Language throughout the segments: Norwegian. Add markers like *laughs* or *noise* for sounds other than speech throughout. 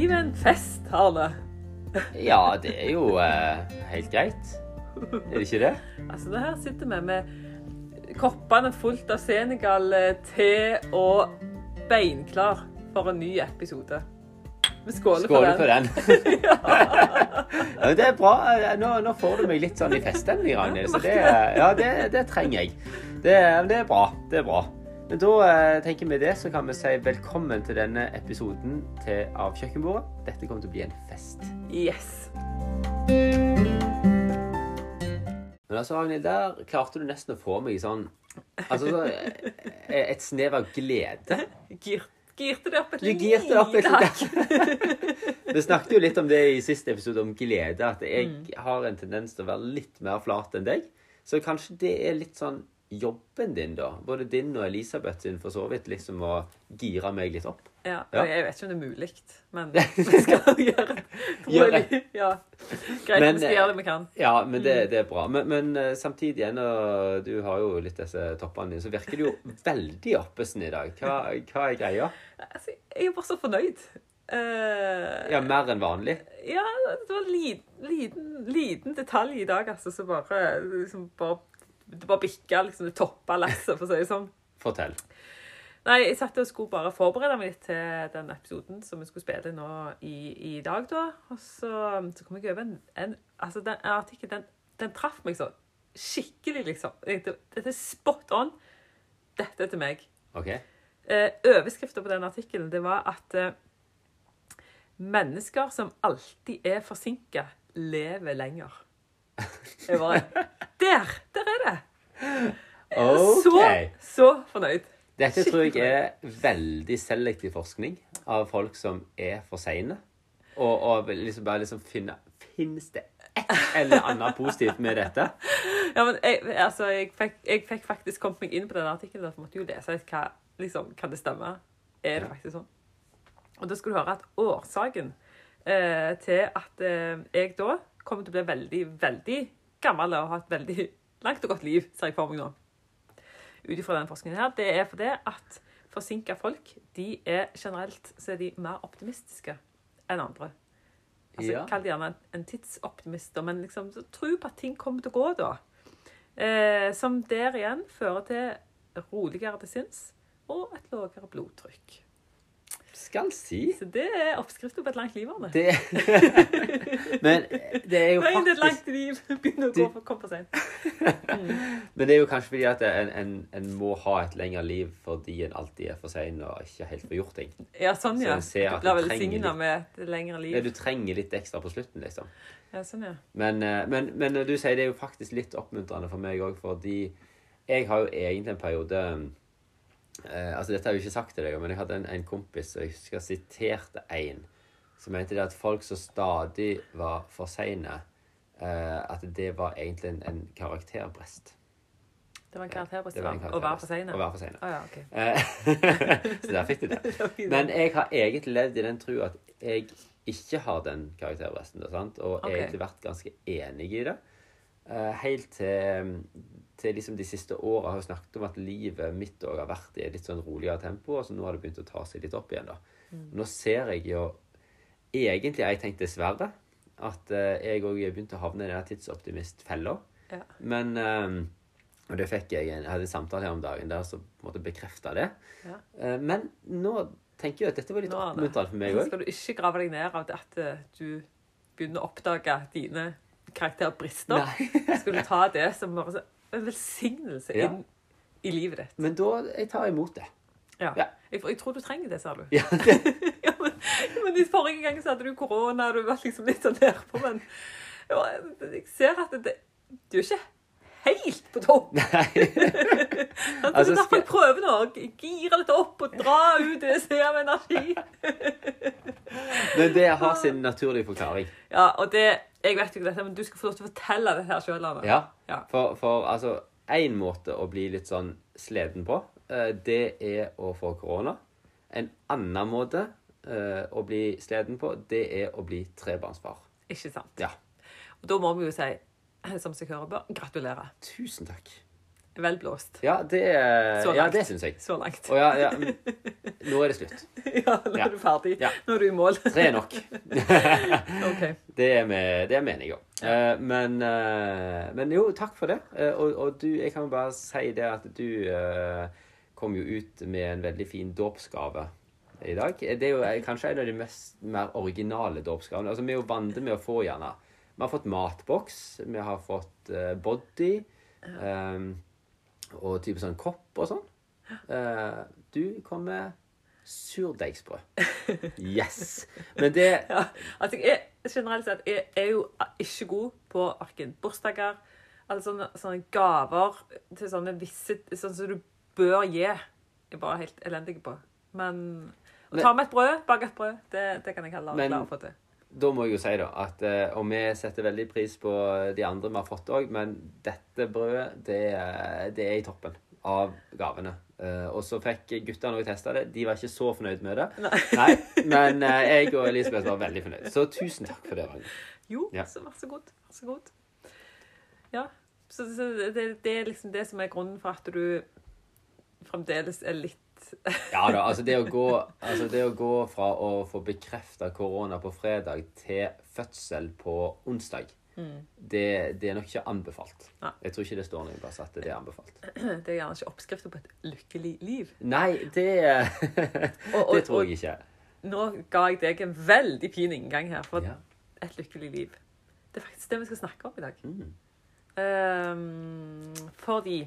livet en fest, Arne? Ja, det er jo eh, helt greit. Er det ikke det? Altså, det her sitter vi med koppene fullt av Senegal, eh, te og beinklar for en ny episode. Vi skåler, skåler for den. for den. *laughs* ja, det er bra. Nå, nå får du meg litt sånn i feststemning, Ragnhild. Så det, ja, det, det trenger jeg. Det, det er bra. Det er bra. Men da eh, tenker vi det, så kan vi si velkommen til denne episoden til Av kjøkkenbordet. Dette kommer til å bli en fest. Yes. Men altså, Ragnhild, der klarte du nesten å få meg i sånn Altså så, eh, et snev av glede. Gir, girte det opp et Du girte det opp et lite lite *laughs* Vi snakket jo litt om det i siste episode, om glede. At jeg har en tendens til å være litt mer flat enn deg. Så kanskje det er litt sånn jobben din, da. Både din og Elisabeth sin, for så vidt, liksom å gire meg litt opp. Ja, Ja. Jeg vet ikke om det er mulig, men *laughs* vi skal gjøre Gjør jeg. Ja. Greit, Men, vi skal gjøre det vi kan. Ja, men det, det er bra. Men, men eh, samtidig, ennå du har jo litt disse toppene dine, så virker du jo *laughs* veldig oppesen i dag. Hva, hva er greia? Altså, jeg er bare så fornøyd. Uh, Ja, mer enn vanlig? Ja, det var en liten, liten, liten detalj i dag, altså, som bare, liksom, bare Det bare bikka, liksom. Det toppa lasset, for å si det sånn. Fortell. Nei, jeg satt og skulle bare forberede meg litt til den episoden som vi skulle spille nå i, i dag, da. Og så, så kom jeg over en, en Altså, den artikkelen, den, den traff meg så skikkelig, liksom. Dette er spot on. Dette er til meg. OK? Eh, på den artikkelen det var at eh, mennesker som alltid er forsinka, lever lenger. Jeg bare Der! Der er det! Okay. Så, så fornøyd. Dette tror jeg er veldig selektiv forskning av folk som er for seine. Og, og liksom bare liksom finne Fins det et eller annet positivt med dette? *laughs* Ja, men jeg, altså, jeg, fikk, jeg fikk faktisk kommet meg inn på den artikkelen, derfor måtte jeg jo lese litt hva liksom, Kan det stemme? Er det faktisk sånn? Og da skal du høre at årsaken eh, til at eh, jeg da kommer til å bli veldig, veldig gammel og har et veldig *laughs* langt og godt liv, ser jeg for meg nå, ut ifra den forskningen her, det er fordi at forsinka folk de er generelt så er de mer optimistiske enn andre. Altså, Ja. Kall det gjerne en, tidsoptimist, men liksom tro på at ting kommer til å gå da. Eh, som der igjen fører til roligere til sinns og et lavere blodtrykk. Skal si. Så det er oppskriften på et langt liv, Arne. Det *laughs* Men det er jo faktisk Det er et langt liv *laughs* begynner å gå for, komme for sent. *laughs* Men det er jo kanskje fordi at en, en, en må ha et lengre liv fordi en alltid er for sein og ikke helt får gjort ting. Ja, sånn, ja. Så Du blir velsigna med et lengre Ja, liv. du trenger litt ekstra på slutten, liksom. Ja, sånn, ja. Men, eh, men, men du sier det er jo faktisk litt oppmuntrende for meg òg, fordi jeg har jo egentlig en periode eh, Altså, dette har jeg jo ikke sagt til deg, men jeg hadde en, en kompis og jeg husker siterte en som mente det at folk som stadig var for seine, eh, at det var egentlig en, en karakterbrest. Det var en karakterbrest Det var å være for karakterbrest. sein. Å være for sein. Oh, ja, ok. Eh, *laughs* så der fikk de det. *laughs* Men jeg har egentlig levd i den tro at jeg ikke har den karakterbresten. Og okay. egentlig vært ganske enig i det. Eh, helt til, til liksom de siste åra har jeg snakket om at livet mitt òg har vært i et litt sånn roligere tempo, og så nå har det begynt å ta seg litt opp igjen. da. Mm. Nå ser jeg jo Egentlig har jeg tenkt dessverre at eh, jeg òg begynte å havne i den tidsoptimistfella. Ja. Men eh, Og det fikk jeg. Jeg hadde en samtale her om dagen der som på en måte bekrefta det. Ja. Eh, Men nå tenker jeg at dette var litt oppmuntrende for meg òg. skal du ikke grave deg ned av det at eh, du begynner å oppdage dine karakterbrister. skal du ta det som bare en velsignelse Ja. inn i livet ditt. Men da jeg tar imot det. Ja. Ja. Jeg, jeg tror du trenger det, sa du. Ja, *laughs* ja, men, men forrige gang så hadde du korona, og du var liksom litt sånn nedpå, men jeg ser at det, du er ikke helt på topp. Nei. Altså, *laughs* Altså, det er derfor skal- jeg prøver nå. Gire litt opp og dra ut det jeg ser av energi. Men det har sin naturlige forklaring. Ja, og det, jeg vet jo ikke dette, men du skal få lov til å fortelle det her sjøl, Ja. Ja. For, for altså Én måte å bli litt sånn sliten på, eh, det er å få korona. En annen måte eh, å bli sliten på, det er å bli trebarnsfar. Ikke sant? Ja. Og da må vi jo si, som seg hører bør, gratulerer. Tusen takk. vel blåst. Ja, det, ja, det syns jeg. Så langt. Og ja, ja, nå er det slutt. *laughs* Ja, nå er du ferdig. Ja. Nå er du i mål. *laughs* Tre er nok. *laughs* okay. Det er vi, enige om. Eh, men, eh, men jo, takk for det. Eh, og, og du, jeg kan bare si det at du eh, kom jo ut med en veldig fin dåpsgave i dag. Det er jo eh, kanskje en av de mest mer originale dåpsgavene. Altså, vi er jo vant med å få gjerne Vi har fått matboks, vi har fått eh, body, um, og type sånn kopp og sånn. Uh, du kom med surdeigsbrød. *laughs* Yes! Men det Ja, altså jeg er, generelt sett jeg er jo ikke god på verken bursdager eller sånne, sånne gaver til sånne visse Sånn som du bør gi. Jeg er bare helt elendig på. Men å Men- ta med et brød, bake et brød, det, det kan jeg heller klare å få til. Da må jeg jo si da, at eh, Og vi setter veldig pris på de andre vi har fått òg, men dette brødet, det, er- det er i toppen av gavene. Eh, og så fikk guttene òg testa det. De var ikke så fornøyd med det. Nei. Nei *laughs* Men eh, jeg og Elisabeth var veldig fornøyd. Så tusen takk for det. Ragnhild. Jo, Ja. så vær så god. Vær så god. Ja. Så, så det, det er liksom det som er grunnen for at du fremdeles er litt *laughs* Ja da, altså det å gå, altså det å gå fra å få bekrefta korona på fredag til fødsel på onsdag, det, det er nok ikke anbefalt. Ja. Jeg tror ikke det står noen plass at det er anbefalt. *clears throat* Det er gjerne ikke oppskriften på et lykkelig liv. Nei, det, *laughs* Og, og, det tror jeg ikke. nå ga jeg deg en veldig fin inngang her for Ja. et lykkelig liv. Det er faktisk det vi skal snakke om i dag. Mm. Um, fordi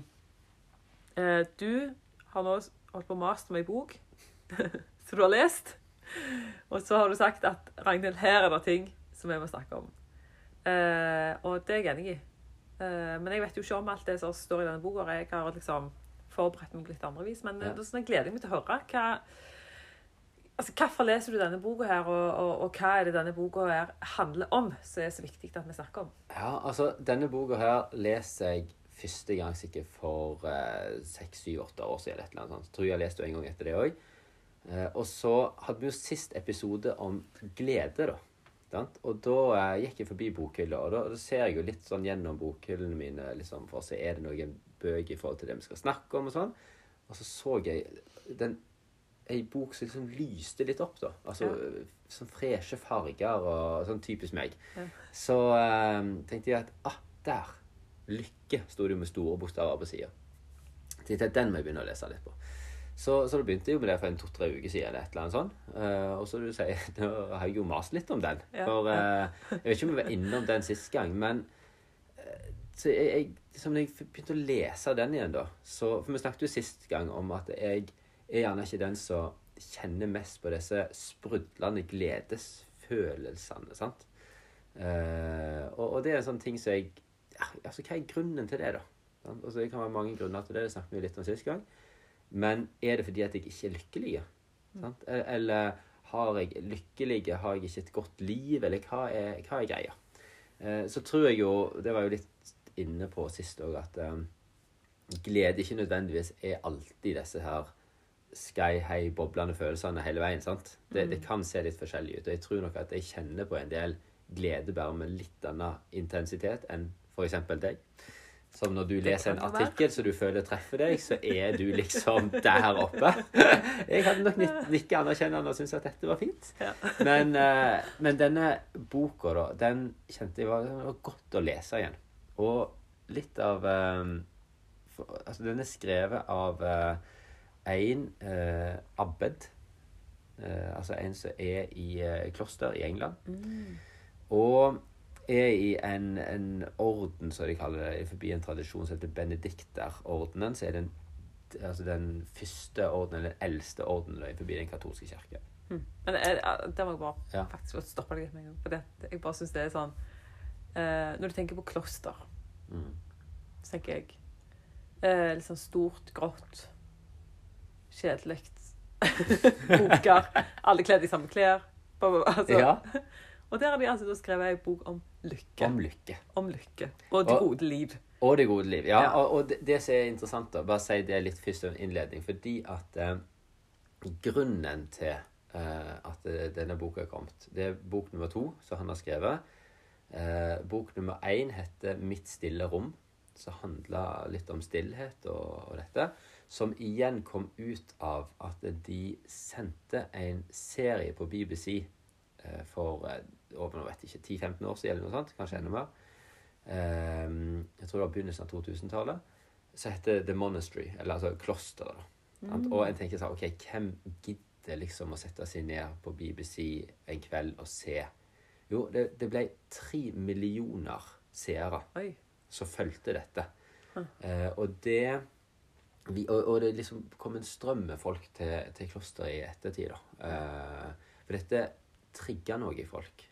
uh, du har nå holdt på å mase om ei bok *laughs* som du har lest. Og så har du sagt at Ragnhild, her er det ting som vi må snakke om. Eh, og det er jeg enig i. Eh, men jeg vet jo ikke om alt det som står i denne boka. Jeg har liksom forberedt meg litt andre vis. Men Ja. ja. sånn, jeg gleder meg til å høre hva Altså, Hvorfor leser du denne boka, her, og, og, og hva er det denne boka her handler om, som er så viktig at vi snakker om? Ja, altså, denne boka her leser jeg første gang sikkert for eh, seks, syv, åtte år siden. eller sånt. Tror jeg har lest det en gang etter det òg. Eh, og så hadde vi jo sist episode om glede, da. Sant? Og da eh, gikk jeg forbi bokhylla, og da, da ser jeg jo litt sånn gjennom bokhyllene mine liksom, for å se er det noen bøker i forhold til det vi skal snakke om. Og sånn. Og så så jeg den, ei bok som liksom lyste litt opp, da. Altså sånn freshe farger og sånn typisk meg. Ja. Så eh, tenkte jeg at ah, der. Lykke sto det jo med store bokstaver på sida. Tenkte jeg den må jeg begynne å lese litt på. Så, så det begynte jo med det for en to-tre uker siden. eller et eller annet sånt. Uh, og så du sier, *laughs* nå har jeg jo mast litt om den. Ja. For uh, jeg vet ikke om vi var innom den sist gang, men eh, så jeg, jeg, liksom, når jeg begynte å lese den igjen, da så, For vi snakket jo sist gang om at jeg er gjerne ikke den som kjenner mest på disse sprudlende gledesfølelsene. sant? Uh, og, og det er en sånn ting som jeg altså Hva er grunnen til det, da? Altså, det kan være mange grunner til det. Det snakket vi litt om sist gang. Men er det fordi at jeg ikke er lykkelig? Sant? Eller, eller har jeg lykkelige? har jeg ikke et godt liv, eller hva er, hva er greia? Eh, så tror jeg jo, det var jo litt inne på sist òg, at eh, glede ikke nødvendigvis er alltid disse her sky high, boblende følelsene hele veien. sant? Det, det kan se litt forskjellig ut. Og jeg tror nok at jeg kjenner på en del glede bare med litt annen intensitet enn f.eks. deg. Som når du leser en artikkel som du føler treffer deg, så er du liksom *laughs* der oppe. Jeg hadde nok nik- nikket anerkjennende og syntes at dette var fint. Men, eh, men denne boka, da, den kjente jeg var, var godt å lese igjen. Og litt av eh, for, Altså, den er skrevet av en uh, abbed. Uh, altså en som er i uh, kloster i England. Og er i en, en orden, som de kaller det, forbi en tradisjon som heter benedikterordenen. Så er den, altså den første ordenen, eller den eldste ordenen forbi den katolske kirke. Men jeg, der må jeg bare Ja. faktisk få stoppe deg litt med en gang. For det, jeg bare synes det er sånn eh, Når du tenker på kloster, Mm. så tenker jeg eh, litt sånn stort, grått, kjedelig. *laughs* Boker. *laughs* Alle kledd i samme klær. Altså. Ja, *laughs* Og der har de altså skrevet ei bok om lykke. om lykke. Om lykke. Og det gode liv. Og det gode liv. Ja, Ja. Og, og det, det som er interessant, da, bare si det litt først som innledning, fordi at eh, grunnen til eh, at eh, denne boka er kommet, det er bok nummer to som han har skrevet. Eh, bok nummer én heter 'Mitt stille rom'. som handla litt om stillhet og, og dette. Som igjen kom ut av at de sendte en serie på BBC for eh, over nå vet jeg ikke, 10-15 år siden, eller noe sånt, kanskje enda mer. Eh, jeg tror det var begynnelsen av 2000-tallet. Så heter The Monastery, eller altså klosteret. Mm. Og en tenker sånn, ok, hvem gidder liksom å sette seg ned på BBC en kveld og se? Jo, det, det ble tre millioner seere Oi. som fulgte dette. Eh, og det vi, og, og det liksom kom en strøm med folk til, til klosteret i ettertid. da. Eh, for dette trigga noe i folk.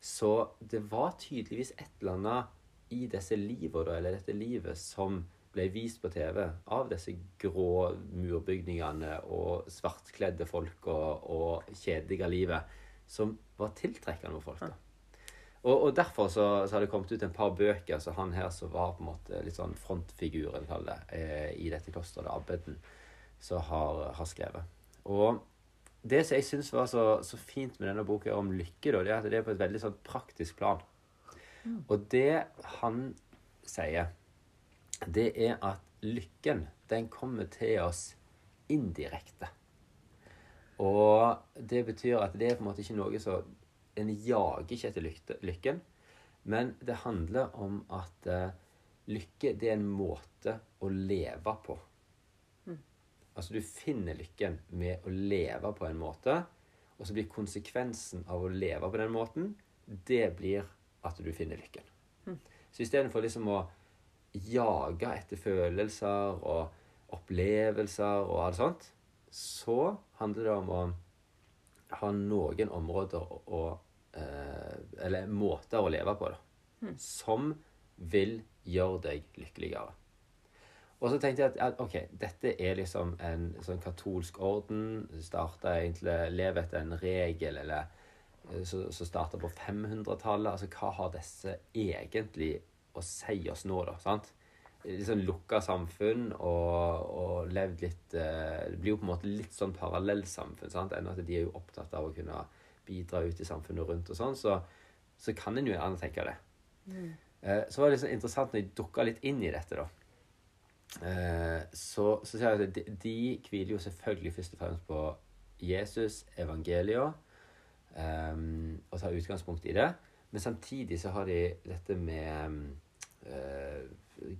Så det var tydeligvis et eller annet i disse livene, eller dette livet, som ble vist på TV av disse grå murbygningene og svartkledde folk og, og kjedelige livet, som var tiltrekkende for folk. da. Og, og derfor så, så har det kommet ut en par bøker så han her som var på en måte litt sånn frontfiguren eh, i dette klosteret, abbeden, som har, har skrevet. Og det som jeg syns var så, så fint med denne boka om lykke, da, det er at det er på et veldig sånn praktisk plan. Og det han sier, det er at lykken, den kommer til oss indirekte. Og det betyr at det er på en måte ikke noe som En jager ikke etter lykken, men det handler om at uh, lykke, det er en måte å leve på. Altså du finner lykken med å leve på en måte, og så blir konsekvensen av å leve på den måten, det blir at du finner lykken. Så istedenfor liksom å jage etter følelser og opplevelser og alt sånt, så handler det om å ha noen områder å eh, Eller måter å leve på, da. Som vil gjøre deg lykkeligere. Og så tenkte jeg at, at ok, dette er liksom en sånn katolsk orden. Starta egentlig Leve etter en regel, eller eh, som starta på 500-tallet. Altså, hva har disse egentlig å si oss nå, da? sant? Liksom lukka samfunn og, og levd litt eh, Det blir jo på en måte litt sånn parallellsamfunn. sant? Enn at de er jo opptatt av å kunne bidra ut i samfunnet rundt og sånn. Så, så kan en jo gjerne tenke det. Eh, så var det liksom interessant når jeg dukka litt inn i dette, da. Eh, så, så sier jeg at de, de hviler jo selvfølgelig først og fremst på Jesus, evangeliet, um, og tar utgangspunkt i det. Men samtidig så har de dette med uh,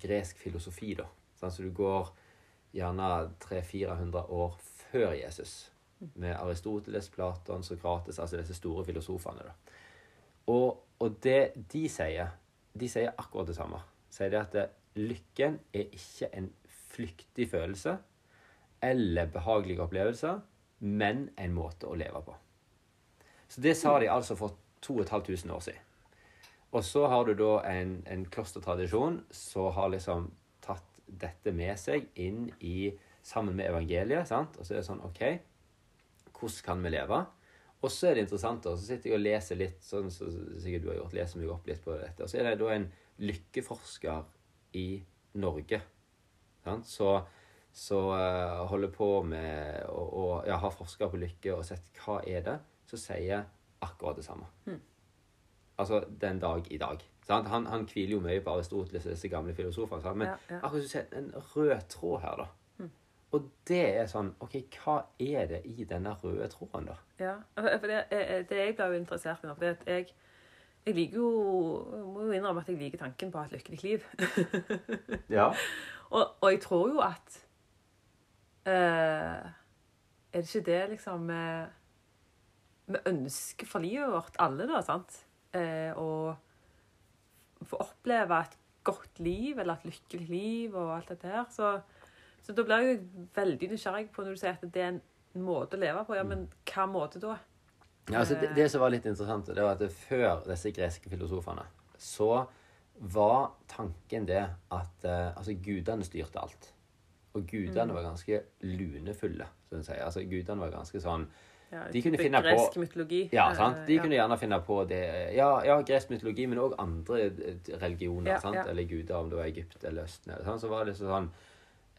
gresk filosofi, da. Sånn, så du går gjerne 300-400 år før Jesus. Med Aristoteles, Platon, Sokrates, altså disse store filosofene. da. Og, og det de sier, de sier akkurat det samme. Sier det at det, lykken er ikke en flyktig følelse eller behagelige opplevelser, men en måte å leve på. Så det sa de altså for 2500 år siden. Og så har du da en, en klostertradisjon som har liksom tatt dette med seg inn i sammen med evangeliet. sant? Og så er det sånn OK, hvordan kan vi leve? Og så er det interessant, og så sitter jeg og leser litt, sånn som sikkert du har gjort, leser meg opp litt på dette. Og så er det da en lykkeforsker i Norge sant? så, så eh, holder på med å og, ja, har forska på lykke og sett hva er det så sier akkurat det samme. Altså den dag i dag. Sant? Han, han hviler jo mye på Aristoteles og disse gamle filosofene. Sant? Men Ja, ja. akkurat som du en rød tråd her, da. Og det er sånn OK, hva er det i denne røde tråden, da? Ja, for det, eh, det jeg ble jo interessert i nå, for det at jeg, jeg liker jo jeg må jo innrømme at jeg liker tanken på et lykkelig liv. *laughs* Ja. og, og jeg tror jo at uh, Er det ikke det liksom eh, vi ønsker for livet vårt, alle, da, sant? Uh, å få oppleve et godt liv, eller et lykkelig liv, og alt dette her. Så, så da blir jeg veldig nysgjerrig på når du sier at det er en måte å leve på. Ja, men hva måte da? Ja, altså det, det som var litt interessant, det var at det før disse greske filosofene, så var tanken det at eh, altså gudene styrte alt. Og gudene var ganske lunefulle, som de sier. Altså gudene var ganske sånn Ja, De kunne finne gresk på- mytologi. Ja, Eh, sant? De ja. kunne gjerne finne på det Ja, ja gresk mytologi, men òg andre eh, religioner. Ja, sant? Eller guder, om det var Egypt eller Østen. Eller, sant? Så var det liksom sånn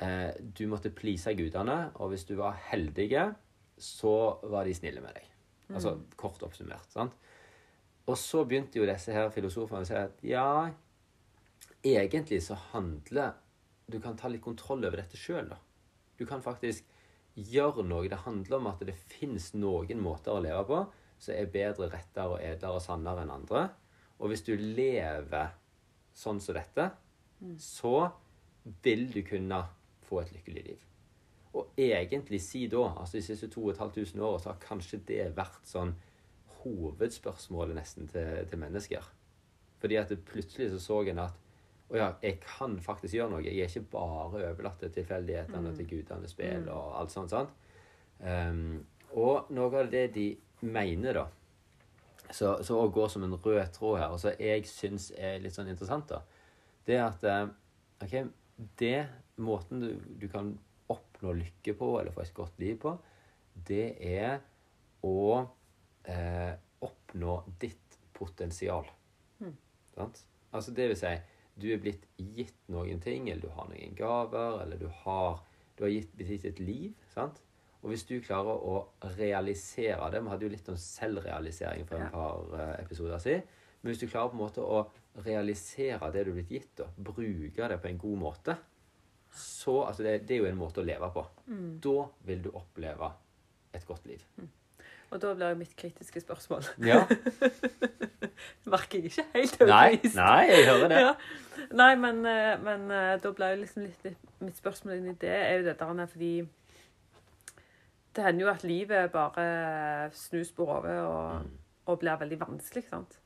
eh, Du måtte please gudene, og hvis du var heldige, så var de snille med deg. Altså kort oppsummert. sant? Og så begynte jo disse her filosofene å si at ja, egentlig så handler Du kan ta litt kontroll over dette sjøl, da. Du kan faktisk gjøre noe. Det handler om at det fins noen måter å leve på som er bedre, rettere, og edlere og sannere enn andre. Og hvis du lever sånn som dette, så vil du kunne få et lykkelig liv. Og egentlig si da, altså de siste 2500 åra, så har kanskje det vært sånn hovedspørsmålet nesten til, til mennesker. Fordi at plutselig så så en at å ja, jeg kan faktisk gjøre noe. Jeg er ikke bare overlatt til tilfeldighetene og til gudenes spill og alt sånt. sant? Um, og noe av det de mener, da, så, så å gå som en rød tråd her, og som jeg syns er litt sånn interessant, da, det er at eh, OK, det måten du, du kan oppnå lykke på, eller få et godt liv på, det er å eh, oppnå ditt potensial. Sant? Altså det vil si, du er blitt gitt noen ting, eller du har noen gaver, eller du har, du har gitt, blitt gitt et liv. sant? Og hvis du klarer å realisere det Vi hadde jo litt om selvrealisering for en Ja. par eh, episoder siden. Men hvis du klarer på en måte å realisere det du er blitt gitt, og bruke det på en god måte, så altså det, det er jo en måte å leve på. Da vil du oppleve et godt liv. Og da blir jo mitt kritiske spørsmål Ja. *laughs* Merker jeg ikke helt Nei, overbevist. nei, jeg hører det. *laughs* Ja. Nei, men, eh, men eh, da blir jo liksom litt, litt Mitt spørsmål inn i det er jo dette her fordi Det hender jo at livet bare snus på hodet og, Mm. og blir veldig vanskelig, sant.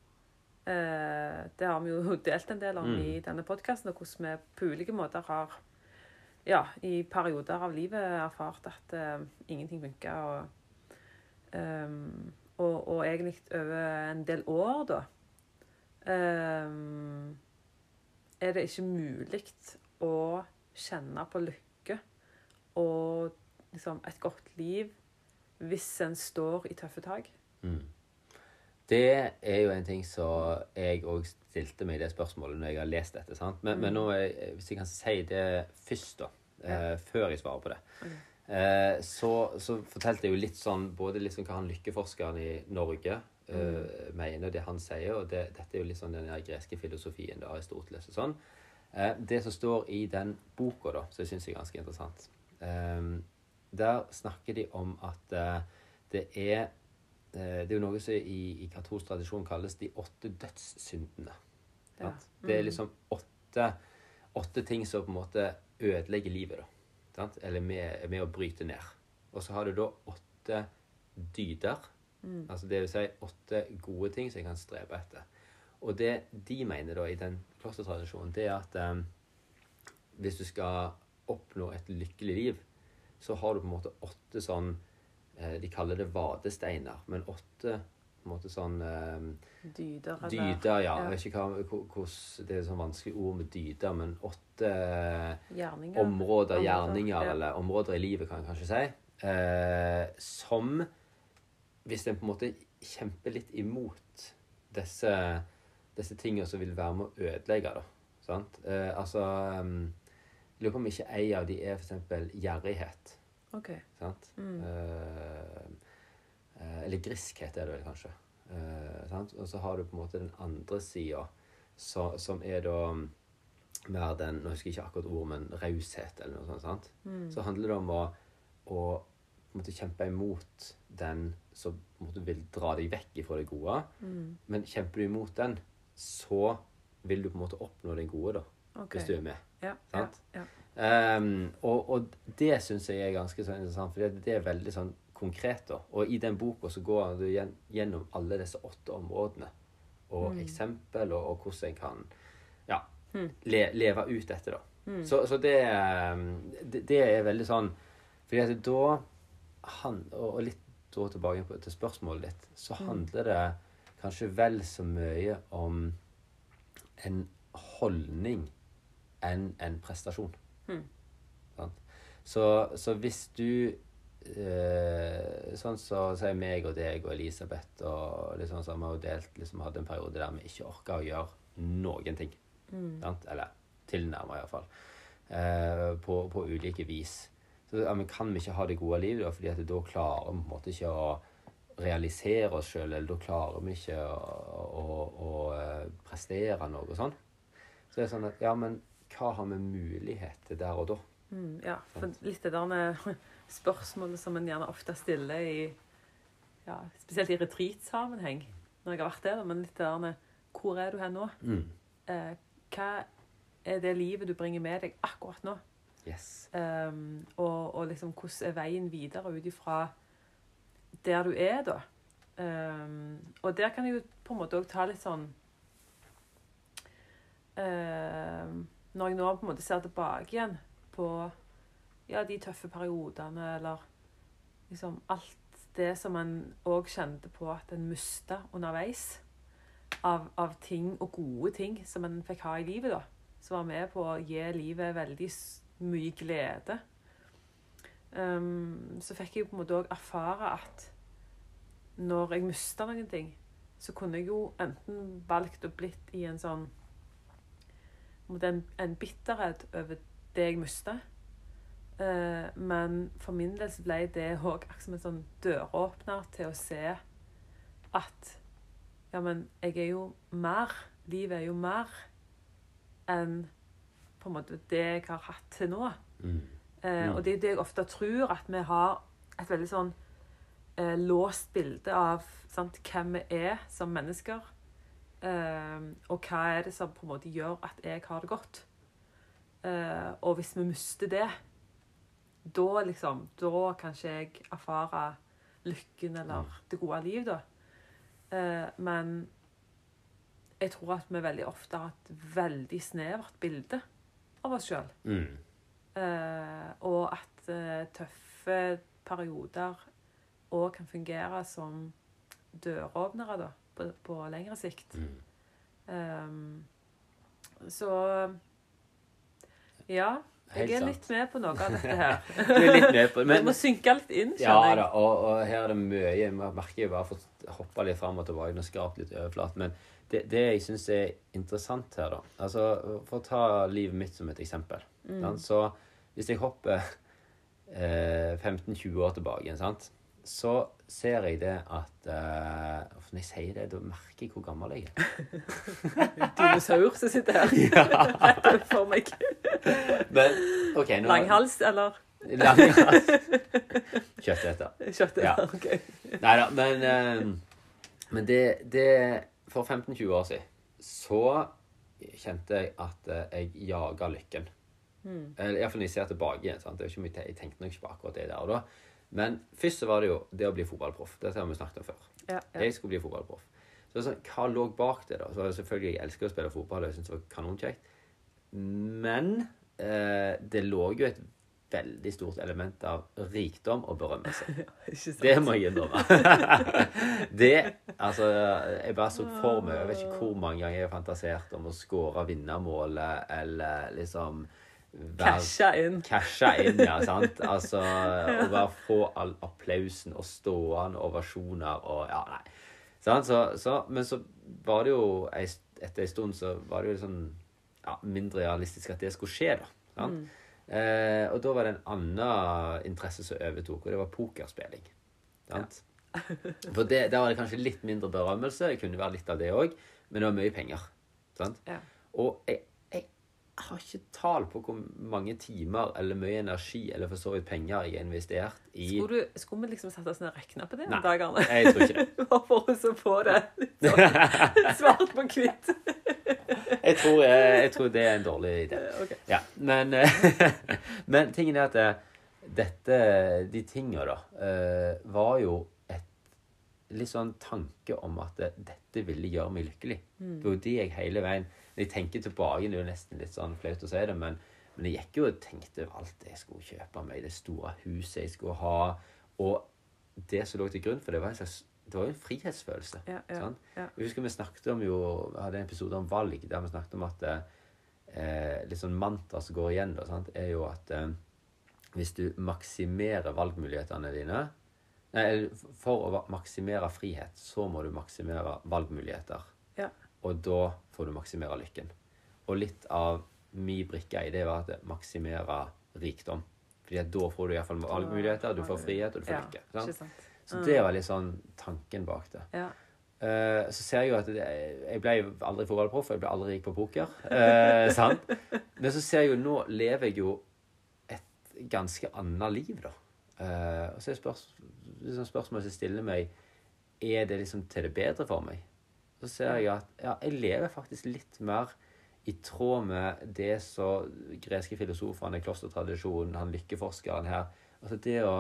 Eh, det har vi jo *laughs* delt en del om Mm. i denne podkasten, og hvordan vi på ulike måter har ja, i perioder av livet erfart at uh, ingenting funka. Og, um, og, og egentlig over en del år, da, um, er det ikke mulig å kjenne på lykke og liksom et godt liv hvis en står i tøffe tak. Mm. Det er jo en ting som jeg òg stilte meg det spørsmålet når jeg har lest dette. sant? Men, men nå, er- hvis jeg kan si det først, da, eh, før jeg svarer på det, eh, så, så fortalte jeg jo litt sånn både liksom hva han lykkeforskeren i Norge eh, mener, det han sier, og det, dette er jo litt sånn den greske filosofien, det Aristoteles og sånn. Eh, det som står i den boka, da, som jeg syns er ganske interessant, eh, der snakker de om at eh, det er Eh, Det er jo noe som i, i katolsk tradisjon kalles de åtte dødssyndene. Ja. Det er liksom åtte, åtte ting som på en måte ødelegger livet. da. Eller med, med å bryte ned. Og så har du da åtte dyder. Altså det vil si åtte gode ting som jeg kan strebe etter. Og det de mener da i den klostertradisjonen, det er at um, hvis du skal oppnå et lykkelig liv, så har du på en måte åtte sånn eh, De kaller det vadesteiner, men åtte på en måte sånn eh, Dyder eller Dyder, ja. Jeg vet ikke hva, Det er et sånn vanskelig ord med dyder, men åtte eh, Gjerninger. områder, gjerninger, ja. eller områder i livet, kan jeg kanskje si, eh, som Hvis en på en måte kjemper litt imot disse, disse tingene som vil være med å ødelegge, da. Sant? Eh, altså Jeg lurer på om ikke ei av de er f.eks. gjerrighet. OK. Sant? Mm. Eh, eh, eller griskhet er det vel kanskje. Eh, sant? Og så har du på en måte den andre sida, som er da mer den Nå husker jeg ikke akkurat ord, men raushet eller noe sånt. sant? Mm. Så handler det om å, å måte kjempe imot den som måte vil dra deg vekk ifra det gode. Mm. Men kjemper du imot den, så vil du på en måte oppnå det gode, da. Okay. Hvis du er med. Ja, Sant? Ja, ja. Ehm, og, og det syns jeg er ganske sånn interessant, for det, det er veldig sånn konkret. da. Og i den boka så går du gjennom alle disse åtte områdene. Og Mm. eksempel, og, og hvordan en kan ja, Mm. le, leve ut dette, da. Mm. Så, så det, ehm, det, det er veldig sånn fordi at da han, Og og litt da tilbake på, til spørsmålet ditt, så Mm. handler det kanskje vel så mye om en holdning enn en prestasjon. Mm. Så, så hvis du eh, Sånn så sier meg og deg og Elisabeth og liksom, sånn vi har jo delt liksom hadde en periode der vi ikke orka å gjøre noen ting. Mm. Sant? Eller tilnærma, iallfall. Eh, på, på ulike vis. Så ja, men kan vi ikke ha det gode livet, da? Fordi at da klarer vi på en måte ikke å realisere oss sjøl, eller da klarer vi ikke å, å, å, eh, prestere noe og sånn. Så det er sånn at Ja, men hva har vi mulighet til der og da? Mm, ja, for litt det der med *laughs* spørsmålet som en gjerne ofte stiller i ja, Spesielt i retreat-sammenheng, når jeg har vært der, men litt det der med Hvor er du her nå? Mm. Eh, hva er det livet du bringer med deg akkurat nå? Yes. Um, og, og liksom hvordan er veien videre ut ifra der du er, da. Um, og der kan jeg jo på en måte òg ta litt sånn um, Når jeg nå på en måte ser tilbake igjen på ja, de tøffe periodene, eller liksom alt det som en òg kjente på at en mista underveis av, av ting, og gode ting, som en fikk ha i livet, da. Som var med på å gi livet veldig mye glede. Um, så fikk jeg på en måte òg erfare at når jeg mista noen ting, så kunne jeg jo enten valgt å blitt i en sånn en en, en bitterhet over det jeg mista. Eh, men for min del så ble det òg akkurat som en sånn døråpner til å se at ja, men jeg er jo mer. Livet er jo mer enn på en måte det jeg har hatt til nå. Mm. Eh. Og det er det jeg ofte tror, at vi har et veldig sånn eh, låst bilde av sant, hvem vi er som mennesker. Eh, og hva er det som på en måte gjør at jeg har det godt. Eh, og hvis vi mister det, da liksom Da kan ikke jeg erfare lykken eller det gode liv, da. Eh, men jeg tror at vi veldig ofte har et veldig snevert bilde av oss sjøl. Mm. Og at eh, tøffe perioder òg kan fungere som døråpnere da, på, på lengre sikt. Mm. Um, så ja. Helt Jeg er sant. litt med på noe av dette her. *laughs* Du er litt med på det. men... Du må synke litt inn, skjønner jeg. da, og, og her er det mye Jeg merker jeg bare får hoppe hoppa litt fram og tilbake og skrape litt overflat. Men det, det jeg syns er interessant her, da altså For å ta livet mitt som et eksempel. Mm. Så hvis jeg hopper eh, 15-20 år tilbake sant? så ser jeg det at uh, Når jeg sier det, da merker jeg hvor gammel jeg er. *laughs* Dinosaur som sitter her *laughs* rett overfor meg. Men okay, nå, Langhals eller Langhals. *laughs* Kjøtteter. Kjøtteter, Ja. ok. Nei da, men, uh, men det, det For 15-20 år siden så kjente jeg at uh, jeg jaga lykken. Mm. Iallfall når jeg ser tilbake. Sant? Det er ikke mye, jeg tenkte nok ikke på akkurat det der og da. Men først så var det jo det å bli fotballproff. Dette har vi snakket om før. Ja, ja. Jeg skulle bli fotballproff. Så sånn, Hva lå bak det? da? Så selvfølgelig Jeg elsker å spille fotball, jeg syns det var kanonkjekt. Men eh, det lå jo et veldig stort element av rikdom og berømmelse. *laughs* Ja. Det må jeg innrømme. *laughs* det Altså, jeg bare så for meg Jeg vet ikke hvor mange ganger jeg har fantasert om å skåre vinnermålet, eller liksom Casha inn. Casha inn, ja. *laughs* sant? Altså, Å bare få all applausen og stående ovasjoner og Ja, nei. Sant? Så, så, men så var det jo Etter en stund så var det jo sånn ja, mindre realistisk at det skulle skje, da. Sant? Eh, og da var det en annen interesse som overtok, og det var pokerspilling. Sant? *laughs* For det, der var det kanskje litt mindre berømmelse, det kunne være litt av det òg, men det var mye penger. Sant? Ja. Og jeg, jeg har ikke tall på hvor mange timer eller mye energi eller for så vidt penger jeg har investert i Skulle, du, skulle vi liksom satt oss ned og regna på det Nei. dagene? Jeg tror ikke det. *laughs* Bare for å få det litt sånn *laughs* svart på hvitt. Jeg tror, jeg, jeg tror det er en dårlig idé. *laughs* Ok. Ja, men, eh, men tingen er at eh, dette, de tinga da, eh, var jo et litt sånn tanke om at eh, dette ville gjøre meg lykkelig. Det var jo det jeg hele veien Når jeg tenker tilbake, det er jo nesten litt sånn flaut å si det, men, men jeg gikk jo og tenkte alt jeg skulle kjøpe meg, det store huset jeg skulle ha, og det som lå til grunn for det, var en slags det var jo en frihetsfølelse. Ja, ja, sånn? ja. Jeg husker vi snakket om jo, hadde en episode om valg, der vi snakket om at eh, litt sånn mantra som går igjen, da, sant, er jo at eh, hvis du maksimerer valgmulighetene dine nei, For å maksimere frihet, så må du maksimere valgmuligheter. Og da får du maksimere lykken. Og litt av min brikke i det var at maksimere rikdom. Fordi da får du iallfall valgmuligheter, du får frihet, og du får lykke. Sant? Så det var litt sånn tanken bak det. Ja. eh, så ser jeg jo at det, jeg ble aldri fotballproff, jeg ble aldri rik på poker. Eh, sant? Men så ser jeg jo nå lever jeg jo et ganske annet liv, da. Eh, og så er spørs, liksom spørsmålet som stiller meg, er det liksom til det bedre for meg? Så ser jeg at ja, jeg lever faktisk litt mer i tråd med det som greske filosofene, klostertradisjonen, han lykkeforskeren her Altså det å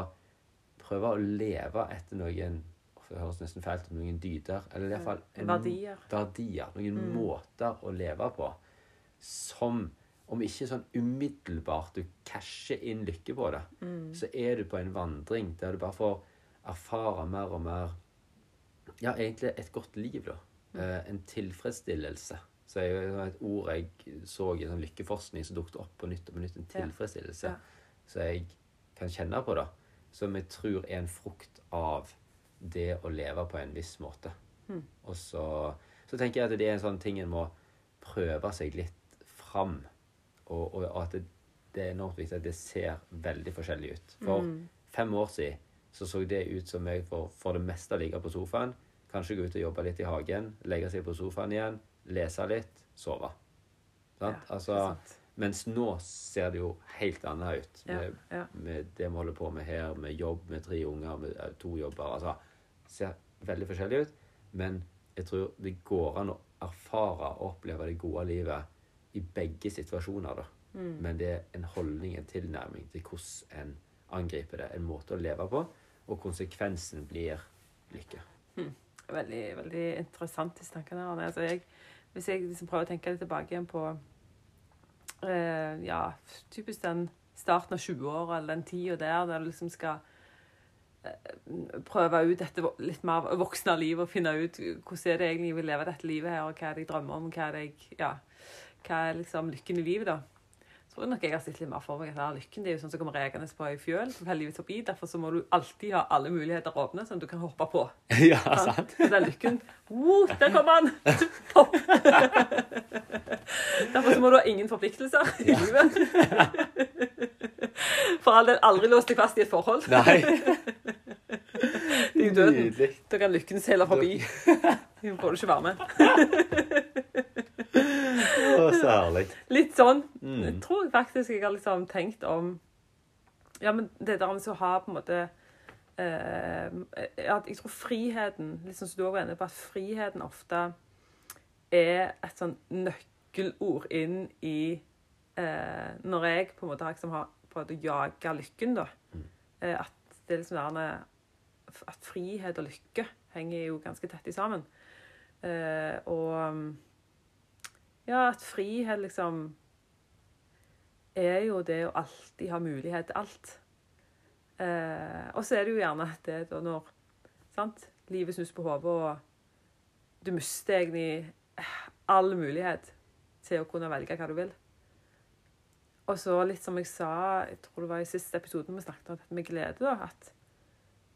prøve å leve etter noen Det høres nesten feilt ut, noen dyder. Eller i hvert fall Verdier. verdier. Noen måter å leve på som om ikke sånn umiddelbart du casher inn lykke på det, så er du på en vandring der du bare får erfare mer og mer Ja, egentlig et godt liv, da. Eh, en tilfredsstillelse. Så er jo et ord jeg så i en sånn lykkeforskning som dukket opp på nytt og på nytt. En tilfredsstillelse. Ja. Så jeg kan kjenne på det. Som jeg tror er en frukt av det å leve på en viss måte. Og så, så tenker jeg at det er en sånn ting en må prøve seg litt fram. Og, og at det, det er enormt viktig at det ser veldig forskjellig ut. For fem år siden så så det ut som jeg for, for det meste ligger på sofaen. Kanskje gå ut og jobbe litt i hagen, legge seg på sofaen igjen, lese litt, sove. Sant? Ja, altså, sant. mens nå ser det jo helt annet ut. Med, ja. med det vi holder på med her, med jobb med tre unger, med eh, to jobber. altså ser veldig forskjellig ut. Men jeg tror det går an å erfare og oppleve det gode livet i begge situasjoner. da. Mm. Men det er en holdning, en tilnærming til hvordan en angriper det. En måte å leve på. Og konsekvensen blir lykke. Veldig, veldig interessant disse tankene. Altså jeg, hvis jeg liksom prøver å tenke litt tilbake igjen på eh, ja, typisk den starten av 20-åra eller den tida der der du liksom skal eh, prøve ut dette litt mer voksne livet og finne ut hvordan er det egentlig jeg vil leve dette livet her, og hva er det jeg drømmer om, hva er, det jeg, ja, hva er liksom lykken i livet, da. Tror nok jeg har sett litt mer for meg at ja, lykken det er jo sånn som kommer rekende på ei fjøl. heldigvis forbi, Derfor så må du alltid ha alle muligheter åpne, sånn at du kan hoppe på. *laughs* ja, Sant? Så den lykken Woo, Der kom han! *laughs* Topp! Derfor så må du ha ingen forpliktelser i livet. For all del aldri låst deg fast i et forhold. Nei. *laughs* Det er jo døden. Nydelig. Da kan lykken seile forbi. Du får du ikke være med. Å, så herlig. Litt sånn Mm. Jeg tror jeg faktisk jeg har liksom tenkt om Ja, men det der med å ha på en måte eh, at Jeg tror friheten sånn som du også var inne på, at friheten ofte er et sånn nøkkelord inn i eh, Når jeg på en måte liksom har prøvd å jage lykken, da. Eh, at det er liksom der At frihet og lykke henger jo ganske tett i sammen. Eh, og ja, at frihet liksom er jo det å alltid ha mulighet til alt. Eh, og så er det jo gjerne det da når sant? livet snus på hodet, og du mister egentlig all mulighet til å kunne velge hva du vil. Og så litt som jeg sa, jeg tror det var i siste episoden vi snakket om dette med glede, da, at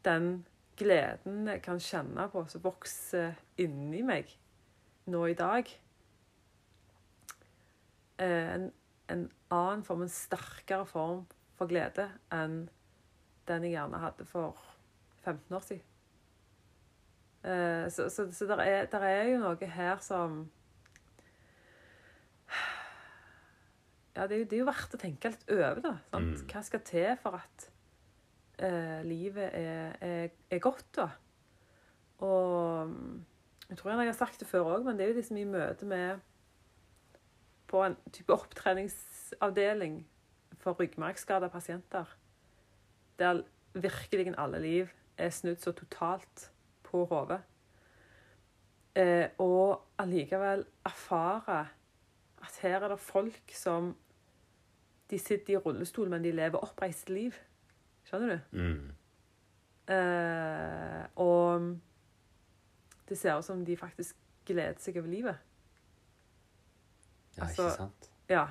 den gleden jeg kan kjenne på som vokser inni meg nå i dag, eh, en, en annen form, en sterkere form for glede enn den jeg gjerne hadde for 15 år siden. Eh, så så, så der, er, der er jo noe her som Ja, det er, jo, det er jo verdt å tenke litt over, da. Sant? Mm. Hva skal til for at eh, livet er, er, er godt, da? Og jeg tror jeg har sagt det før òg, men det er jo liksom i møte med På en type opptreningsavdeling for ryggmargskada pasienter, der virkelig alle liv er snudd så totalt på hodet, eh, og allikevel erfare at her er det folk som De sitter i rullestol, men de lever oppreist liv. Skjønner du? Mm. Eh, og det ser ut som de faktisk gleder seg over livet. Ja, Altså- ikke sant? Ja.